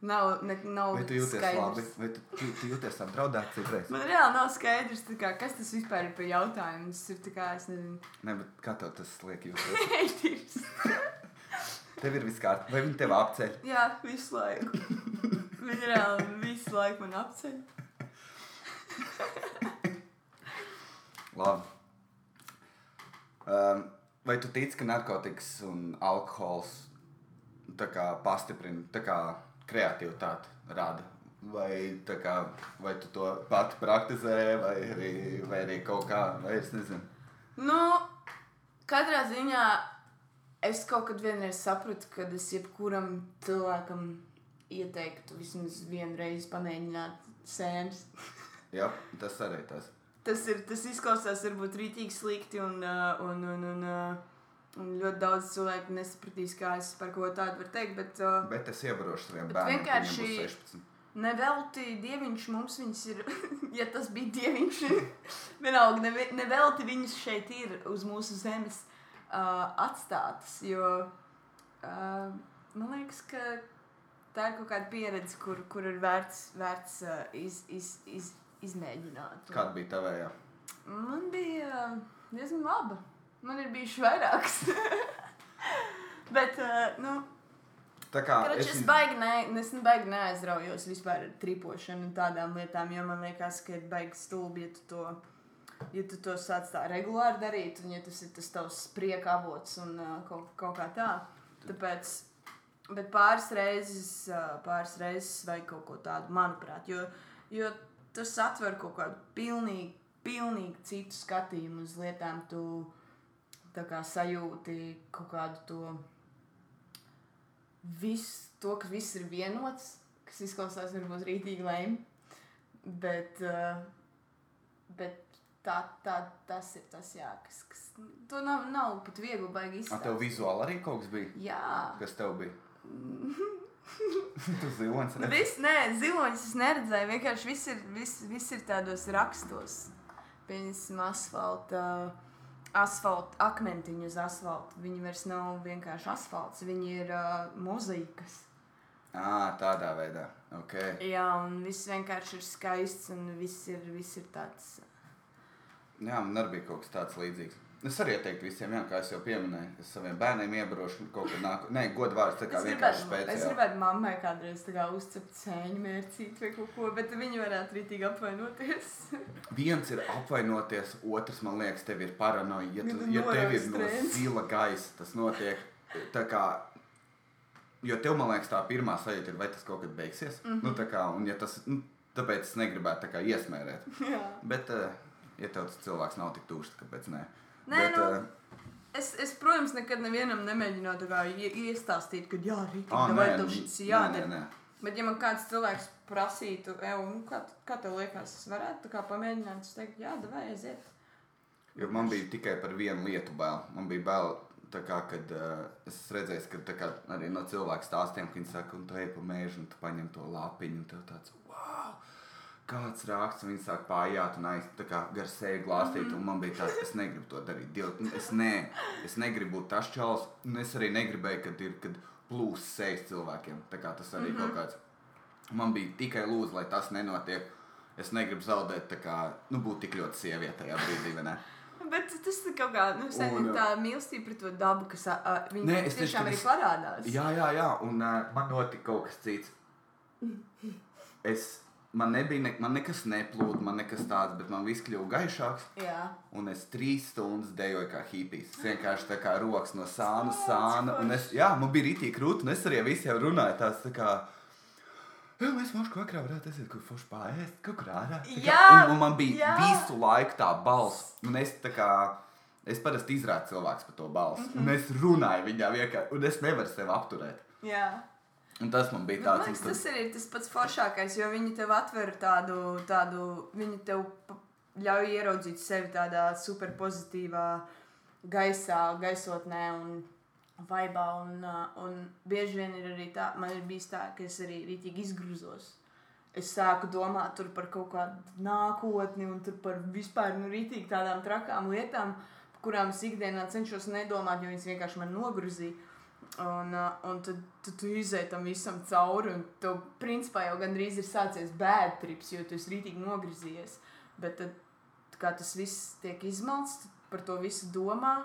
nav, ne, nav Vai tu jūties skaidrs. labi? Vai tu, tu, tu jūties apdraudēts citreiz? Man reāli nav skaidrs, kā, kas tas vispār ir par jautājumu. Tas ir kā, es nezinu, Nē, bet kā tev tas liek heitīgs. Tev ir viss kārtībā, vai viņi tev apceļ? Jā, visu laiku. Viņa reāli visu laiku man apceļ. Labi. Um, vai tu tici, ka narkotikas un alkohols pastiprina kreativitāti, rada? Vai, kā, vai tu to pati praktizē, vai arī, vai arī kaut kā, vai es nezinu. Nu, katrā ziņā es kaut kad vienreiz sapratu, ka es jebkuram cilvēkam ieteiktu vismaz vienu reizi pamēģināt sēnes. Jā, tas arī tas. Tas, ir, tas izklausās varbūt rītīgi slikti, un, uh, un, un, un, uh, un ļoti daudz cilvēku nesapratīs, kā es par ko tādu varu teikt. Bet, uh, Bet es ievarošu saviem bērniem, vienkārši- vienkārši... būs 16. Nevelti dieviņš mums viņas ir, ja tas bija dieviņš, vienalga, neve- nevelti viņas šeit ir uz mūsu zemes uh, atstātas, jo uh, man liekas, ka tā ir kaut kāda pieredze, kur, kur ir vērts, vērts uh, iz, iz, iz, izmēģināt. Kāda bija tavējā? Man bija uh, diezgan laba. Man ir bijuši vairākas. Bet, uh, nu, Tā kā Krač, es baigi, ne, es nu baigi neaizraujos vispār ar tripošanu un tādām lietām, jo man liekas, ka ir baigi stulbi, ja tu to, ja tu to sāc tā regulāri darīt, un ja tas ir tas tavs prieka avots un uh, kaut, kaut kā tā. Tāpēc, bet pāris reizes, uh, pāris reizes vajag kaut ko tādu, manuprāt, jo, jo tas atver kaut kādu pilnīgi, pilnīgi citu skatījumu uz lietām, tu tā kā sajūti kaut kādu to viss to, ka viss ir vienots, kas izklausās varbūt rītīgi lēm. Bet, uh, bet tā, tā, tas ir tas, jā, kas, kas to nav, nav pat viegli baigi A, izsākt. tev vizuāli arī kaut kas bija? Jā. Kas tev bija? tu zilonis redzi? Viss, nē, ziloņus es neredzēju. Vienkārši viss ir, viss, viss ir tādos rakstos. Piemēram, asfalta, asfalta akmentiņi uz asfalta. Viņi vairs nav vienkārši asfalts, viņi ir uh, mozaīkas. Ā, tādā veidā. Ok. Jā, un viss vienkārši ir skaists un viss ir, viss ir tāds. Jā, man arī bija kaut kas tāds līdzīgs. Es arī ieteiktu visiem, jā, kā es jau pieminēju, es saviem bērniem iebarošu kaut kad nāku. Nē, godvārds, tā kā vienkārši gribētu, es gribētu mammai kādreiz uzcept sēņu mērcīt vai kaut ko, bet viņi varētu rītīgi apvainoties. Viens ir apvainoties, otrs, man liekas, tev ir paranoja. Ja, tu, ja tev ir no zila gaisa, tas notiek. Tā kā, jo tev, man liekas, tā pirmā sajūta ir, vai tas kaut kad beigsies. Mm Mhm. -hmm. nu, tā kā, un ja tas, nu, tāpēc es negribētu tā kā iesmērēt. Jā. Bet, uh, ja tev tas cilvēks nav tik tūšs, kāpēc nē? Nē, Bet, nu, ā, Es, es, protams, nekad nevienam nemēģinātu tā kā ie- iestāstīt, ka jā, rītīgi, ā, vai tev nu, šis jādara. nē, nē. Bet, ja man kāds cilvēks prasītu, Ev, nu, kā, kā tev liekas, es varētu tā kā pamēģināt, es teiktu, jā, vai aiziet. Jo man bija tikai par vienu lietu bail. Man bija bail, kā, kad uh, es redzēju, ka kā, arī no cilvēku stāstiem, ka viņi saka, un tu ej pa mēžu, un tu paņem to lapiņu, un tev tāds, wow, kāds rāks, un viņi sāk pājāt un aiz, tā kā gar seju glāstīt, un man bija tāds, es negribu to darīt. Diev, es nē, es negribu būt tas čels, un es arī negribēju, kad ir, kad plūs sejas cilvēkiem. Tā kā tas arī kaut kāds. Man bija tikai lūdzu, lai tas nenotiek. Es negribu zaudēt, kā, nu, būt tik ļoti sieviete tajā brīdī? Bet tas ir kaut kā, nu, Un, tā mīlestība pret to dabu, kas ā, ā, Nē, viņa es teicu, tiešām arī parādās. Jā, jā, jā. un uh, man notika kaut kas cits. Es, man, nebija, ne, man nekas neplūda, man nekas tāds, bet man viss kļuva gaišāks. jā. Un es trīs stundas dejoju kā hipijs. Es vienkārši tā kā rokas no sāna, sāna. Un es, jā, man bija rītīgi krūti, un es arī ar visiem runāju. Tās, tā kā, Jā, mēs mums vakarā varētu aiziet, kur forši pāriest, kaut kur ārā. Jā, un, un man bija jā. visu laiku tā balss. Un es tā kā, es parasti izrādu cilvēks par to balsi. Mm -hmm. Un es runāju viņā vienkārši, un es nevaru sevi apturēt. jā. Un tas man bija tāds, un tas arī ir tas pats foršākais, jo viņi tev atver tādu, tādu viņi tev ļauj ieraudzīt sevi tādā superpozitīvā gaisā, gaisotnē un vaibā. Un, uh, un bieži vien ir arī tā, man ir bijis tā, ka es arī rītīgi izgrūzos. Es sāku domāt tur par kaut kādu nākotni un tur par vispār nu, tādām trakām lietām, kurām es ikdienā cenšos nedomāt, jo viņas vienkārši man nogruzīja. Un, uh, un tad, tad tu izēji tam visam cauri, un tev principā jau gandrīz ir sācies bēdtrips, jo tu esi rītīgi nogrizījies. Bet tad, kā tas viss tiek izmalts, tu par to visu domā.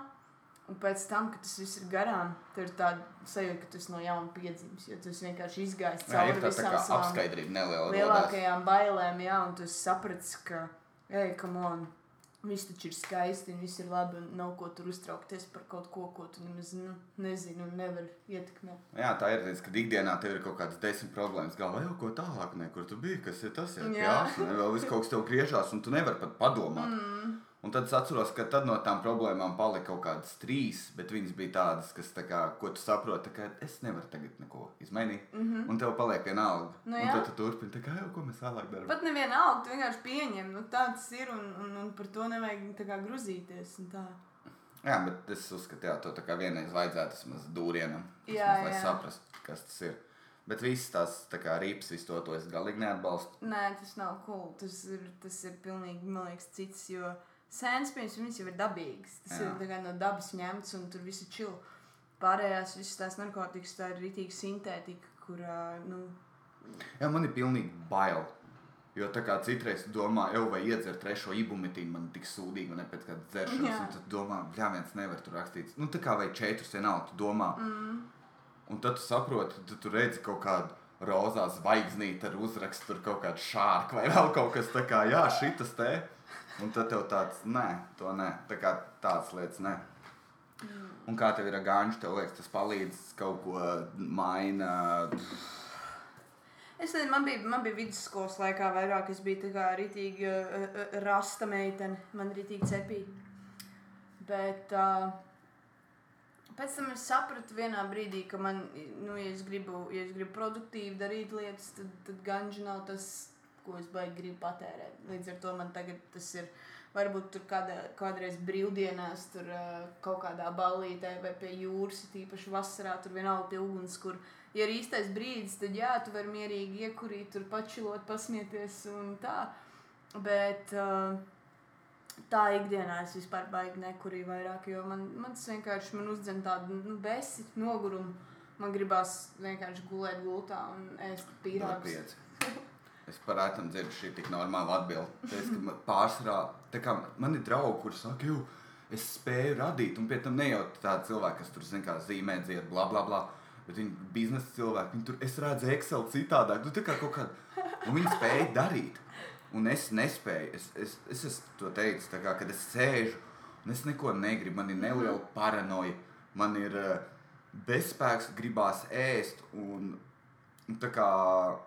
Un pēc tam, kad tas viss ir garām, tad ir tāda sajūta, ka tu esi no jauna piedzimis. Jo tu esi vienkārši izgājis jā, cauri tā visām savām apskaidrība neliela. rodās. lielākajām bailēm, jā, un tu saprati, ka, ej, kam on, viss taču ir skaisti un viss ir labi, nav ko tur uztraukties par kaut ko, ko tu nemaz nu, nezini un nevari ietekmēt. Jā, tā ir līdz, kad ikdienā tev ir kaut kādas desmit problēmas. Galvā jau ko tālāk, ne, kur tu biji, kas ir tas, Jā. jā, ne, vēl viss kaut kas tev griežās, un tu nevari pat padomāt. Mm. Un tad es atceros, ka tad no tām problēmām palika kaut kādas trīs, bet viņas bija tādas, kas, tā kā, ko tu saproti, ka es nevaru tagad neko izmainīt. Mm -hmm. Un tev paliek vienalga. Nu un jā. tad tu turpini, tā kā jau ko mēs vēlāk darām. Pat neviena auga, tu vienkārši pieņem, nu tā tas ir, un, un, un par to nevajag kā gruzīties. un Tā. Jā, bet es uzskatu, ka to vienreiz vajadzētu vismaz dūrienam, vismaz, lai saprastu, kas tas ir. Bet viss tās tā kā rīps, visu to, to es galīgi neatbalstu. Nē, tas nav cool. Tas ir, tas ir pilnīgi, man liekas, cits. Jo sēnes, piemēram, viņas jau ir dabīgas. Tas Jā. Ir no dabas ņemts, un tur viss ir čili. Pārējās visas tās narkotikas, tā ir rītīga sintētika, kurā, nu, Jā, man ir pilnīgi bail. Jo tā kā citreiz tu domā, jau vai iedzer trešo ibumetīnu, man tik sūdīgi, ir pēc kādas dzeršanas, Jā. un tad domā, jā, viens nevar tur rakstīt. Nu, tā kā vai četrus vienalga, tu domā. Mm. Un tad tu saproti, tad tu redzi kaut kādu rozā zvaigznīti ar uzrakstu, tur kaut kādu šārku vai vēl kaut kas tāds, kā, jā, šitas te. Un tad tev tāds, nē, to nē, tā kā tādas lietas, nē. Mm. Un kā tev ir ar gāņu, tev liekas, tas palīdz kaut ko maina. Es nezinu, man bija, man bija vidusskolas laikā vairāk, es biju tā kā rītīgi uh, uh, rasta meitene, man rītīgi cepīja. Bet, uh, Pēc tam es sapratu vienā brīdī, ka man, nu, ja es gribu, ja es gribu produktīvi darīt lietas, tad, tad ganži nav tas, ko es baigi gribu patērēt. Līdz ar to man tagad tas ir. Varbūt tur kādā, kādreiz brīvdienās, tur uh, kaut kādā ballītē vai pie jūras, tīpaši vasarā, tur vienalga pie uguns, kur ja ir īstais brīdis, tad jā, tu vari mierīgi iekurīt, tur pačilot, pasmieties un tā. Bet uh, tā ikdienā es vispār baigi nekurīju vairāk, jo man, man tas vienkārši man uzdzen tādu nu, besi, nogurumu. Man gribās vienkārši gulēt gultā un ēst pīrāgus. Es parādu, dzirdu šī tik normāla atbilde. Es, ka pārsvarā, tā kā man ir draugi, kuriem saka, jo es spēju radīt, un pie tam ne jau tādi cilvēki, kas tur zina, kā zīmē, dzied, bla, bla, bla. Bet viņi biznesa cilvēki. Viņi tur, es redzu, Excel citādāk. Nu, tā kā kaut kāda. Un viņi spēja darīt. Un es nespēju. Es, es, es esmu to teicis, tā kā, kad es sēžu un es neko negribu. Man ir neliela paranoja. Man ir uh, bezspēks, gribās ēst. Un, un, kā,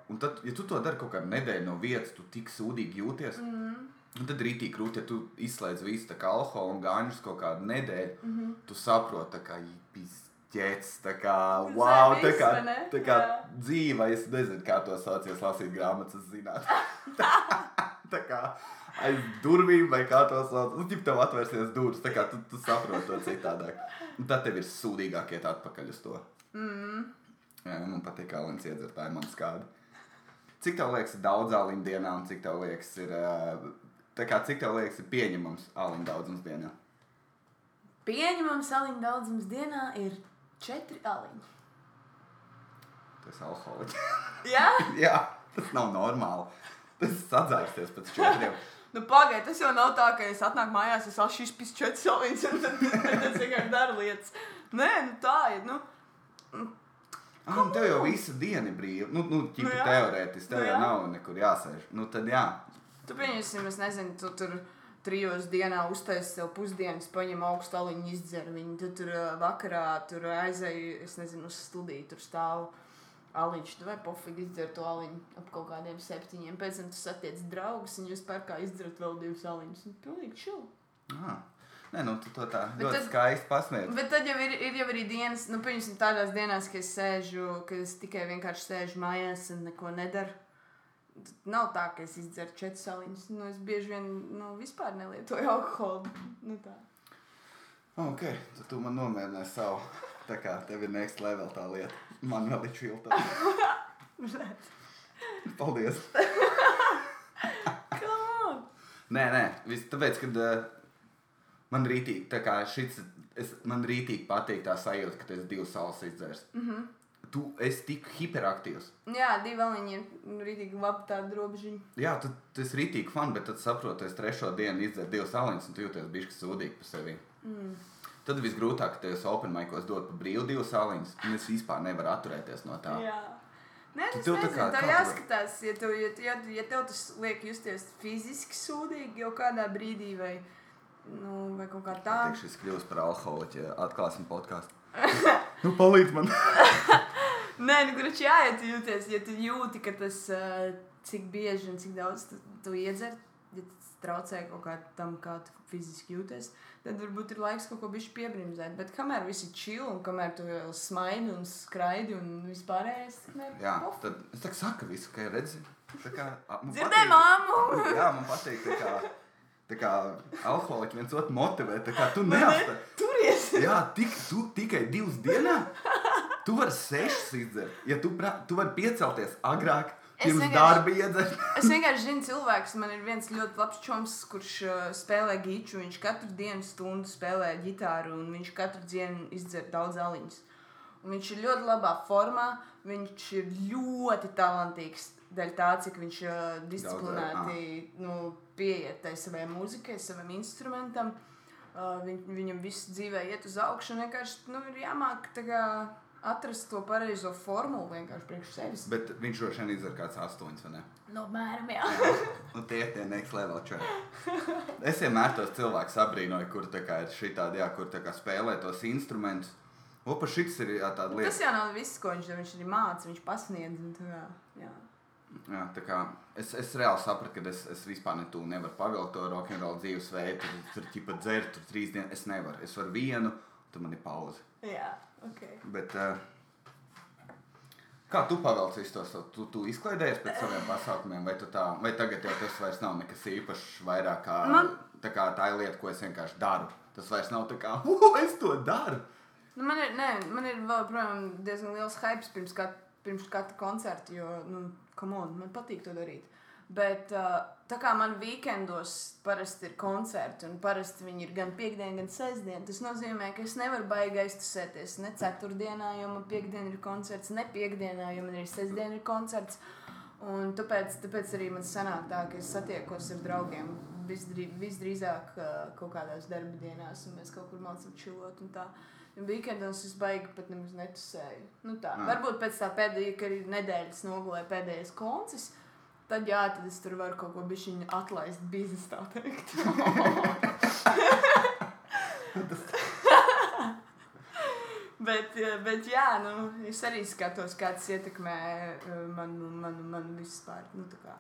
un tad, ja tu to dari kaut kādu nedēļu no vietas, tu tik sūdīgi jūties. Mm. Un tad rītī krūti, ja tu izslēdz visu tā kā alkoholu un gāņus kaut kādu nedēļu, mm. -hmm. tu saproti, ka pizķēts, tā kā, wow, tā kā, tā kā dzīve, es nezinu, kā to saucies, lasīt grāmatas, zināt. tā kā aiz durvīm, vai kā to sauc, nu, ģip tev atvērsies durvis, tā kā tu, tu saproti to citādāk. Un tad tev ir sūdīgāk iet atpakaļ uz to. Mm. Jā, man patīk, kā Alans iedzer, tā ir man skāda. Cik tev liekas, ir daudz āliņu dienā, un cik tev liekas, ir, kā, cik tev liekas, ir pieņemams āliņu daudzums dienā? Pieņemams aliņu daudzums dienā ir četri aliņi. Tas ir alkoholiķis. Jā? Jā, tas nav normāli. Tas sadzērsties pēc četriem. Nu, pagaidiet, tas jau nav tā, ka es atnāku mājās, es esmu šīs pēc četras aliņas, un tad es vienkārši daru lietas. Nē, nu tā ir. Nu, Ah, un tev jau visa diena ir brīva. Nu, nu ķipa Nu teorētiski, tev Nu jau nav nekur jāsēž. Nu, tad jā. tu pieņemsim, es nezinu, tu tur trijos dienā uztaisīji sev pusdienas, paņem augstu aliņu, izdzer viņu. Tad tur vakarā tur aizēji, es nezinu, uz studiju, tur stāv. Aliņš, tu vai pofīgi izdzer to aliņu ap kaut kādiem septiņiem. Pēc tam tu satiec draugus, un jūs pērkā izdzerat vēl divus aliņus. Nu, pilnīgi čili. Ah. Nē, nu, tu to tā Bet ļoti tad- skaisti pasniedz. Bet tad jau ir, ir jau arī dienas, nu, piemēram, tādās dienās, kad es sēžu, kad es tikai vienkārši sēžu mājās un neko nedaru. Nav tā, ka es izdzeru četras saliņas. Nu, es bieži vien nu, vispār nelietoju alkoholu. Nu, tā. Ok, tad tu man nomierināji savu. Tā kā tev ir next level tā lieta. Man vēl ir čilta. Paldies. Come on! Nē, nē, viss tāpēc, ka uh, man rītīgi, tā kā šis, es, man rītīgi patīk tā sajūta, ka esi divas salas izdzērs. Mm -hmm. Tu esi tik hiperaktīvs. Jā, divi aliņi ir nu, rītīgi labi tādi robežiņi. Jā, tu, tu esi rītīgi fani, bet tad saproti, es trešo dienu izdzeru divas aliņas, un tu jūties bišķi sūdīgi par sevi. Mm. Tad visgrūtāk, ka tev open micos dod pa brīvu divas aliņas, un es vispār nevaru atturēties no tā. Jā. Nē, tas tā tev kā tu- jāskatās, ja tev, ja, ja, ja tev tas liek justies fiziski sūdīgi jau kādā brīdī vai, nu, vai kaut kā tā. Tā šis kļūst par alkoholiķu, ja atklāsim podkāstu. nu, palīdz man! Nē, nu, kurš jā, ja tu jūties, ja tu jūti, ka tas, uh, cik bieži un cik daudz tu, tu iedzer, ja tas traucē kaut kā tam, kā tu fiziski jūties, tad varbūt ir laiks kaut ko bišķi piebrimzēt. Bet kamēr viss ir chill un kamēr tu vēl smaidi un skraidi un vispārējais, kamēr Jā, pof. tad es tā saku visu, ka redzi. Tā kā, patīk- māmu! Jā, man patīk, tā kā, tā kā alkoholiķi viens otru motivē. Tā kā tu neapstāj. Turies! Jā, tik, tu tikai divas dienā. Tu vari sešas izdzert. Ja tu, prā, tu vari piecelties agrāk, pirms darba iedzert. Es vienkārši zinu, cilvēks, man ir viens ļoti labs čoms, kurš uh, spēlē giču. Viņš katru dienu stundu spēlē ģitāru, un viņš katru dienu izdzer daudz aliņus. Un viņš ir ļoti labā formā, viņš ir ļoti talantīgs. Dēļ tā, cik viņš uh, disciplinēti nu, pieiet tai savai mūzikai, savam instrumentam. Uh, viņ, viņam viss dzīvē iet uz augšu. un Vienkārši nu, ir jāmāk kā, atrast to pareizo formulu vienkārši priekš sevis. Bet viņš droši vien izdzer kāds astoņus, vai ne? No mēram, jā. Nu, tie ir tie next level čaļi. Es vienmēr tos cilvēkus abrīnoju, kur tā kā ir šī tāda, jā, kur tā kā spēlē tos instrumentus. Opa, šis ir jā, tāda lieta. Tas jau nav viss, ko viņš. Viņš arī mācīja, viņš pasniedz. un tā jā. Jā, tā kā es, es reāli sapratu, ka es, es vispār ne tu nevaru pavilkt to rokenrolu dzīvesveidu, tur, tur ķipa dzert, tur trīs dienas. Es nevaru. Es varu vienu, tad man ir pauze. Jā, ok. Bet, uh, kā tu pavelc visu to savu? Tu, tu izklaidējies pēc saviem pasākumiem, vai, tā, vai tagad jau tas vairs nav nekas īpašs, vairāk kā, Man- tā kā tā ir lieta, ko es vienkārši daru. Tas vairs nav tā kā, uh, es to daru. Nu, man, ir, nē, man ir vēl projām diezgan liels hype pirms, kat, pirms katra koncerta, jo, nu, come on, man patīk to darīt. Bet uh, tā kā man weekendos parasti ir koncerti, un parasti viņi ir gan piekdiena, gan sestdiena, tas nozīmē, ka es nevaru baigi aiztusēties ne ceturtdienā, jo man piekdiena ir koncerts, ne piekdienā, jo man arī sestdiena ir koncerts. Un tāpēc, tāpēc arī man sanāk tā, ka es satiekos ar draugiem visdrī, visdrīzāk uh, kaut kādās darba dienās, un mēs kaut kur mācām čilot un tā. Un Weekendos es baigi pat nemaz netusēju. Nu tā, Ah. varbūt pēc tā pēdējā, ka ir nedēļas nogalē pēdējais koncis, tad jā, tad es tur varu kaut ko bišķiņu atlaist biznesa, tā teikt. Bet, bet jā, nu, es arī skatos, kā tas ietekmē eh, manu, manu, manu vispār. Nu, tā kā.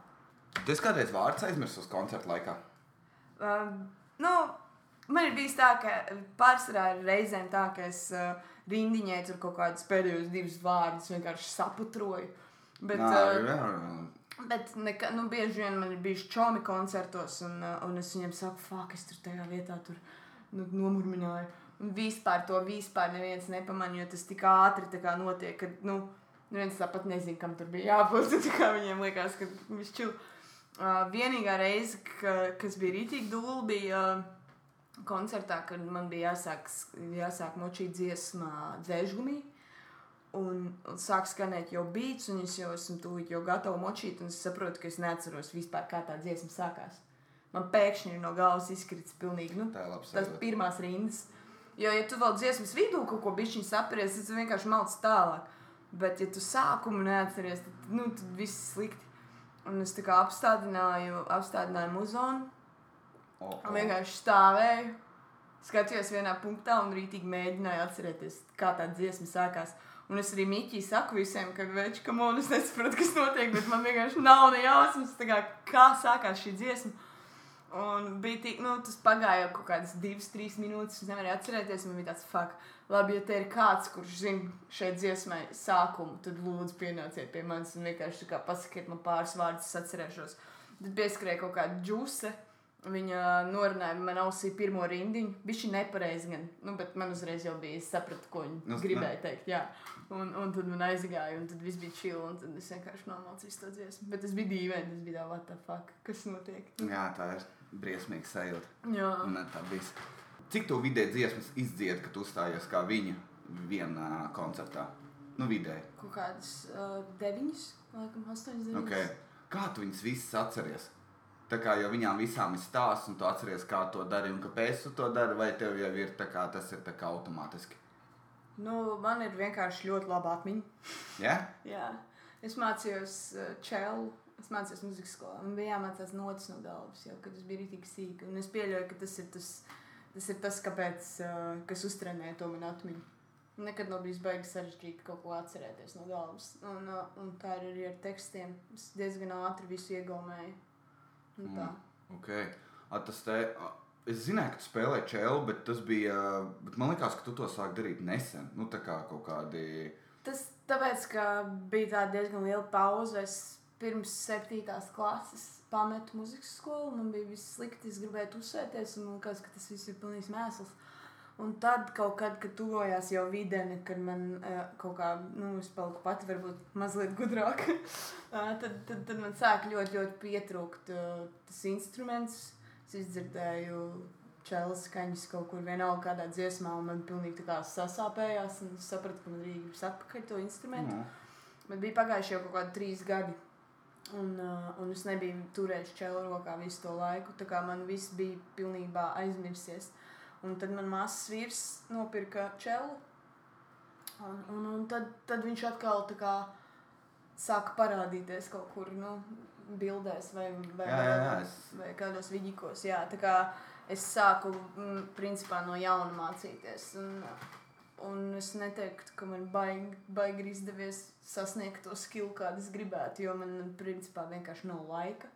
Tu kādreiz vārds aizmirsis uz koncerta laikā? Um, nu, man ir bijis tā, ka pārsvarā ir reizēm tā, ka es uh, rindiņai tur kaut kādus pēdējos divus vārdus vienkārši saputroju. Bet, Nā, uh, jā, jā. Bet neka, nu, bieži vien man ir bijuši čomi koncertos, un, uh, un es viņiem saku, fuck, es tur tajā vietā tur, nu, nomurmināju. Un vispār to vispār neviens nepamanīja, jo tas tik ātri kā notiek, ka nu, neviens tāpat nezina, kam tur bija jābūt. Viņiem liekas, ka viņš čil. Uh, vienīgā reize, ka, kas bija rītīgi dūli, bija uh, koncertā, kad man bija jāsāk, jāsāk močīt dziesmā dzēžgumī. Un sāk skanēt jau beats, un es jau esmu tūlīt jau gatava močīt, un es saprotu, ka es neatceros vispār, kā tā dziesma sākās. Man pēkšņi ir no galvas izkritis pilnīgi, nu, tas pirmās rindas. Jo, ja tu vēl dziesmas vidū kaut ko bišķiņu sapries, tad vienkārši mauc tālāk. Bet, ja tu sākumu neatceries, tad, nu, tad viss slikti. Un es tā kā apstādināju, apstādināju muzonu, O, o. Un vienkārši stāvēju, skatījos vienā punktā un rītīgi mēģināju atcerēties, kā tā dziesma sākās. Un es arī Mikī saku visiem, ka veči, ka man es nesaprotu, kas notiek, bet man vienkārši nav ne jausmas, kā, kā sākās šī dziesma. Un bija tik, nu, tas pagāja kaut kādas divas, trīs minūtes. Es nevarēju atcerēties, man bija tāds fakt. Labi, ja te ir kāds, kurš zina šai dziesmai sākumu, tad lūdzu pienāciet pie manis un vienkārši pasakiet man pāris vārdus, es atcerēšos. Tad pieskrēja kaut kāda džuse. Viņa norunāja man ausī pirmo rindiņu. Viņš ir nepareizi, gan, nu, bet man uzreiz jau bija, sapratu, ko viņa Nu, gribēja teikt. Jā. Un, un tad man aizgāja, un tad viss bija chill, un tad es vienkārši nomācīju to dziesmu. Bet tas bija dīvaini, tas bija tā, what the fuck, kas notiek. Jā, tā ir briesmīga sajūta. Jā. Un tā viss. Cik tu vidē dziesmas izdziedi, kad uzstājies kā viņa vienā koncertā? Nu, vidēji. Kaut kādas uh, deviņas, laikam, astoņas deviņas. Okay. Kā tu viņus visus atceries? Tā kā jau viņām visām ir stāsts, un tu atceries, kā to dari un kāpēc tu to dari, vai tev jau ir tā kā tas ir kā automātiski? Nu, man ir vienkārši ļoti laba atmiņa. Ja? Jā. Es mācījos uh, čelu, es mācījos muzikas skolā. Man bija jāmācās notis no galvas, jau kad es biju rītīgi sīga. Un es pieļauju, ka tas ir tas, tas, ir tas kāpēc, uh, kas uztrenē to man atmiņu. Nekad nav bijis baigi sarežģīti kaut ko atcerēties no galvas. Un, uh, un tā ir arī ar tekstiem. Es diezgan ātri visu iegaumēju. Un tā. Okay. A, tas te, es zināju, ka tu spēlēji čēlu, bet tas bija. Bet man liekas, ka tu to sāki darīt nesen. Nu, tā kā kaut kādi. Tas tāpēc, ka bija tāda diezgan liela pauze. Es pirms septītās klases pametu muzikas skolu. Man bija viss slikti, es gribēju uzsēties, un man liekas, ka tas viss ir pilnīgs mēsls. Un tad, kaut kad, kad tuvojās jau videne, kad man uh, kaut kā, nu, es paliku pati varbūt mazliet gudrāka, uh, tad, tad, tad man sāka ļoti, ļoti pietrūkt uh, tas instruments. Es izdzirdēju čēlas skaņas kaut kur vienalga kādā dziesmā, un man pilnīgi tā kā sasāpējās, un es sapratu, ka man arī gribas atpakaļ to instrumentu. Nu, Bet bija pagājuši jau kaut kādi trīs gadi. Un, uh, un es nebiju turējis čēlu rokā visu to laiku. Tā kā man viss bija pilnībā aizmirsies. Un tad man māsas vīrs nopirka čēlu. Un, un, un tad, tad viņš atkal tā kā sāka parādīties kaut kur nu, bildēs vai, vai, Jā, jā, jā, vai, kādos vidīkos. Jā, tā kā es sāku mm, principā no jauna mācīties. Un, Un es neteiktu, ka man baigi, baigi izdevies sasniegt to skilu, kādu es gribētu, jo man, principā, vienkārši nav laika.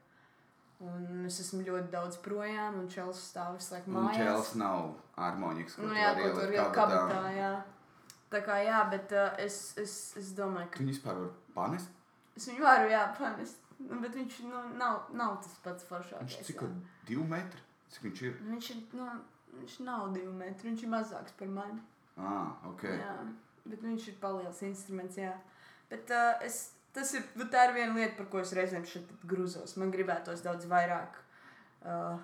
Un es esmu ļoti daudz projām, un Čels stāv visu laiku Un mājās. čels nav harmonikas, ko Nu, tu jā, vari ko tur ielikt kabatā. kabatā, jā. Tā kā jā, bet uh, es, es, es domāju, Tu ka viņu vispār vari panest? es viņu varu, jā, pamest. Nu, Bet viņš nu, nav, nav tas pats Viņš foršākais. cik jā. ir divi metri? Cik viņš ir? Viņš ir, nu, viņš nav divi metri, viņš ir mazāks par mani. Ah, ok. Jā, bet viņš ir paliels instruments, jā. Bet uh, es, tas ir, nu, tā ir viena lieta, par ko es reizēm šeit grūzos. Man gribētos daudz vairāk uh,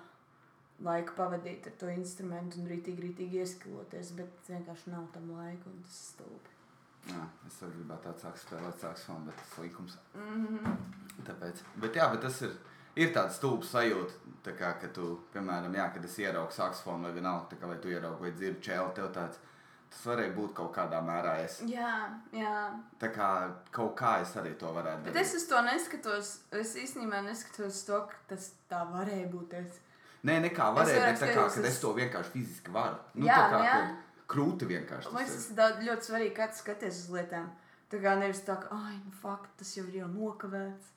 laika pavadīt ar to instrumentu un rītīgi, rītīgi ieskiloties, bet vienkārši nav tam laika un tas ir stulbi. Jā, es arī gribētu atsākt spēlēt saksofonu, bet tas likums. Mm -hmm. Tāpēc. Bet jā, bet tas ir. Ir tāds stulbs sajūta, tā kā, ka tu, piemēram, jā, kad es ieraugu saksofonu vai vienalga, tā kā vai tu ieraugi vai dzirdi čēlu, tev tāds, tas varēja būt kaut kādā mērā es. Jā, jā. Tā kā kaut kā es arī to varētu Bet es uz to neskatos. Es īstenībā neskatos to, ka tas tā varēja būt. Es... Nē, nekā varēja, bet tā kā, kad uz- es to vienkārši fiziski varu. Nu, Jā, tā kā, jā. krūti vienkārši. Man liekas, tas ir. ļoti svarīgi, kā tu skaties uz lietām. Tā kā nevis tā, ka, ah, nu, fakt, tas jau ir jau nokavēts.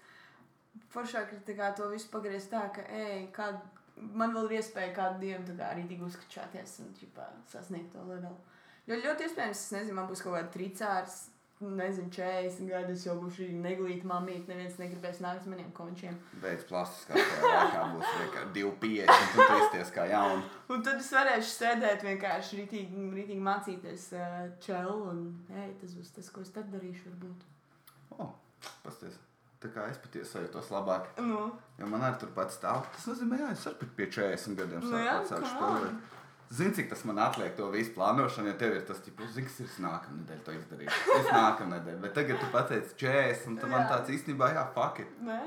Foršāk ir kā to visu pagriezt tā, ka, ej, kād, man vēl ir iespēja kādu dienu arī tik uzskačāties un ķipā, sasniegt to levelu. Jo ļoti iespējams, es nezinu, man būs kaut kāda tricārs, nezinu, 40 gadi, es jau būšu neglīta mamīte, neviens negribēs nākt uz maniem končiem. Beidz plastiskā laikā būs vienkārši 2,5 un tu izties kā jauni. Un tad es varēšu sēdēt vienkārši rītīgi, rītīgi mācīties uh, čelu un, ej, tas būs tas, ko es tad darīšu varbūt. O, pasties. Tā kā es patiesi sajūtos labāk. Nu, Jo man arī turpat stāv. Tas nozīmē, ka es arī pie 40 gadiem Nu jā, sāku come spēlēt. Zini, cik tas man atliek to visu plānošanu, ja tev ir tas, ka, zini, kas ir nākamā nedēļa, to izdarīt. Es nākamā nedēļa, bet tagad tu pateici 40, un tu man tāds īstenībā, jā, fuck it. Nē?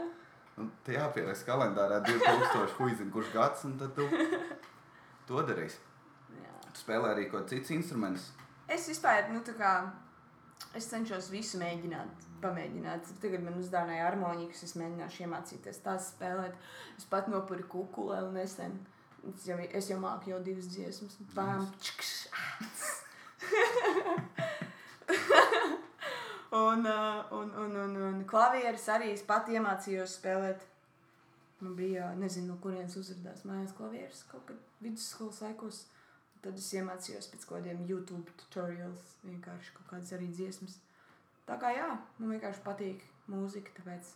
Un te jāpierakst kalendārā 2000, huizin, kurš gads, un tad tu to darīsi. Jā. Tu spēlē arī kaut cits instruments. Es vispār, nu, tā kā, es cenšos visu mēģināt, pamēģināt. Tagad man uzdāvināja harmonikas, es mēģināšu iemācīties tās spēlēt. Es pat nopuru kukulē un nesen. Es jau, es jau māku jau divas dziesmas. Bām, čkš, un, un, un, un, un klavieres arī es pat iemācījos spēlēt. Man bija, nezinu, no kurienes uzrādījās mājās klavieres kaut kad vidusskolas laikos. Tad es iemācījos pēc kaut kādiem YouTube tutorials, vienkārši kaut kādas arī dziesmas. Tā kā jā, man vienkārši patīk mūzika, tāpēc,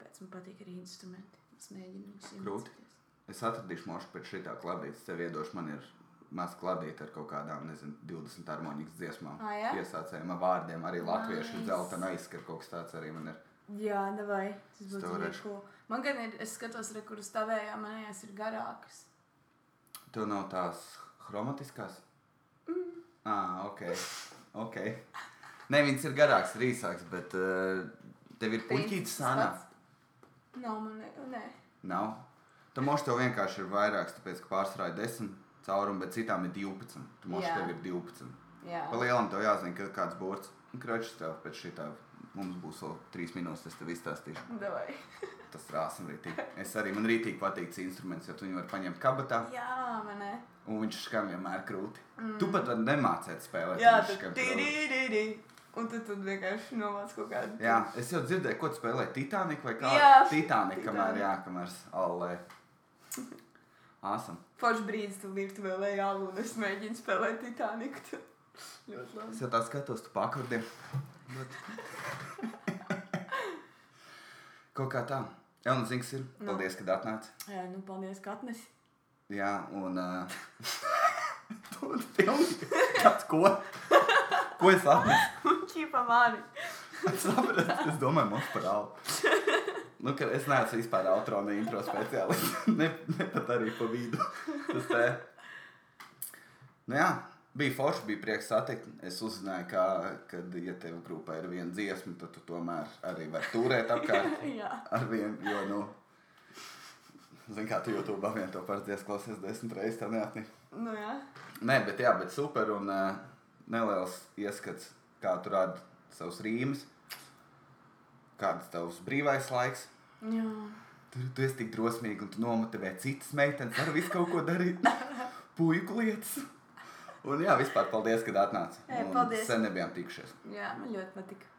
tāpēc man patīk arī instrumenti. Es mēģinu viņus iemācīties. Es atradīšu mošu pēc šī tā kladītes. Tev iedošu, man ir maz kladīte ar kaut kādām, nezinu, 20 harmonikas dziesmām. Ā, jā? Piesācējiem ar vārdiem, arī latviešu Nice. dzeltena aizskar kaut kas tāds arī man ir. Jā, davai. Tas būtu ļoti cool. Man gan ir, es skatos, re, kuras tavējā manējās ir garākas. Tev nav tās chromatiskās? Mm. Ah, ok. ok. Nē, viņas ir garāks, ir īsāks, bet uh, tev ir puķītis sānā. Nav man, ne, nē. Nav. Tam mošu tev vienkārši ir vairāks, tāpēc, ka pārsvarā ir 10 caurumi, bet citām ir 12. Tu mošu Jā. tev ir 12. Jā. Pa lielam tev jāzina, kāds burts. Kračs tev pēc šī tā. Mums būs vēl 3 minūtes, es tev izstāstīšu. Tas rāsam rītīgi. Es arī man rītīgi patīk šis instruments, jo tu viņu var paņemt kabatā. Jā, man ne. Un viņš skan vienmēr krūti. Mm. Tu pat vari nemācēt spēlēt. Jā, skan krūti. tīrīrīrī. Un tad tu vienkārši nomāc kaut kādu. Jā, es jau dzirdēju, ko tu spēlēji. Titaniku vai kā? Jā, Titaniku, kamēr, jā, kamēr allē. Āsam. Foršs brīdis, tu virtuvē lejā un es mēģinu spēlēt Titaniku. Ļoti labi. Es jau tā skatos, tu pakurdiem. Kaut kā tā. Jā, un zini, kas ir. Nu. Paldies, kad atnāci. Jā, nu paldies, ka atnesi. Jā, un. Uh, tu pilnīgi. Kāds ko? Ko es atnesu? Čīpa mani. Es sapratu, es domāju, mums par albu. Nu, es neesmu vispār outro ne intro speciālists. ne, ne pat arī pa vidu. Tas te. Nu jā, bija forši, bija prieks satikt. Es uzzināju, ka, kad, ja tev grupā ir viena dziesma, tad tu tomēr arī vari turēt apkārt ar vienu, jo, nu, zini, kā tu YouTube vien to parasti klausies desmit reizes, tā neatnīk. Nu jā. Nē, bet jā, bet super un uh, neliels ieskats, kā tu rādi savus rīmus. Kāds tavs brīvais laiks? Jā. Tu, tu esi tik drosmīgi un tu nomotivē citas meitenes, ar visu kaut ko darīt. Puiku lietas. Un jā, vispār paldies, kad atnāci. Un paldies. Sen nebijām tikušies. Jā, man ļoti patika.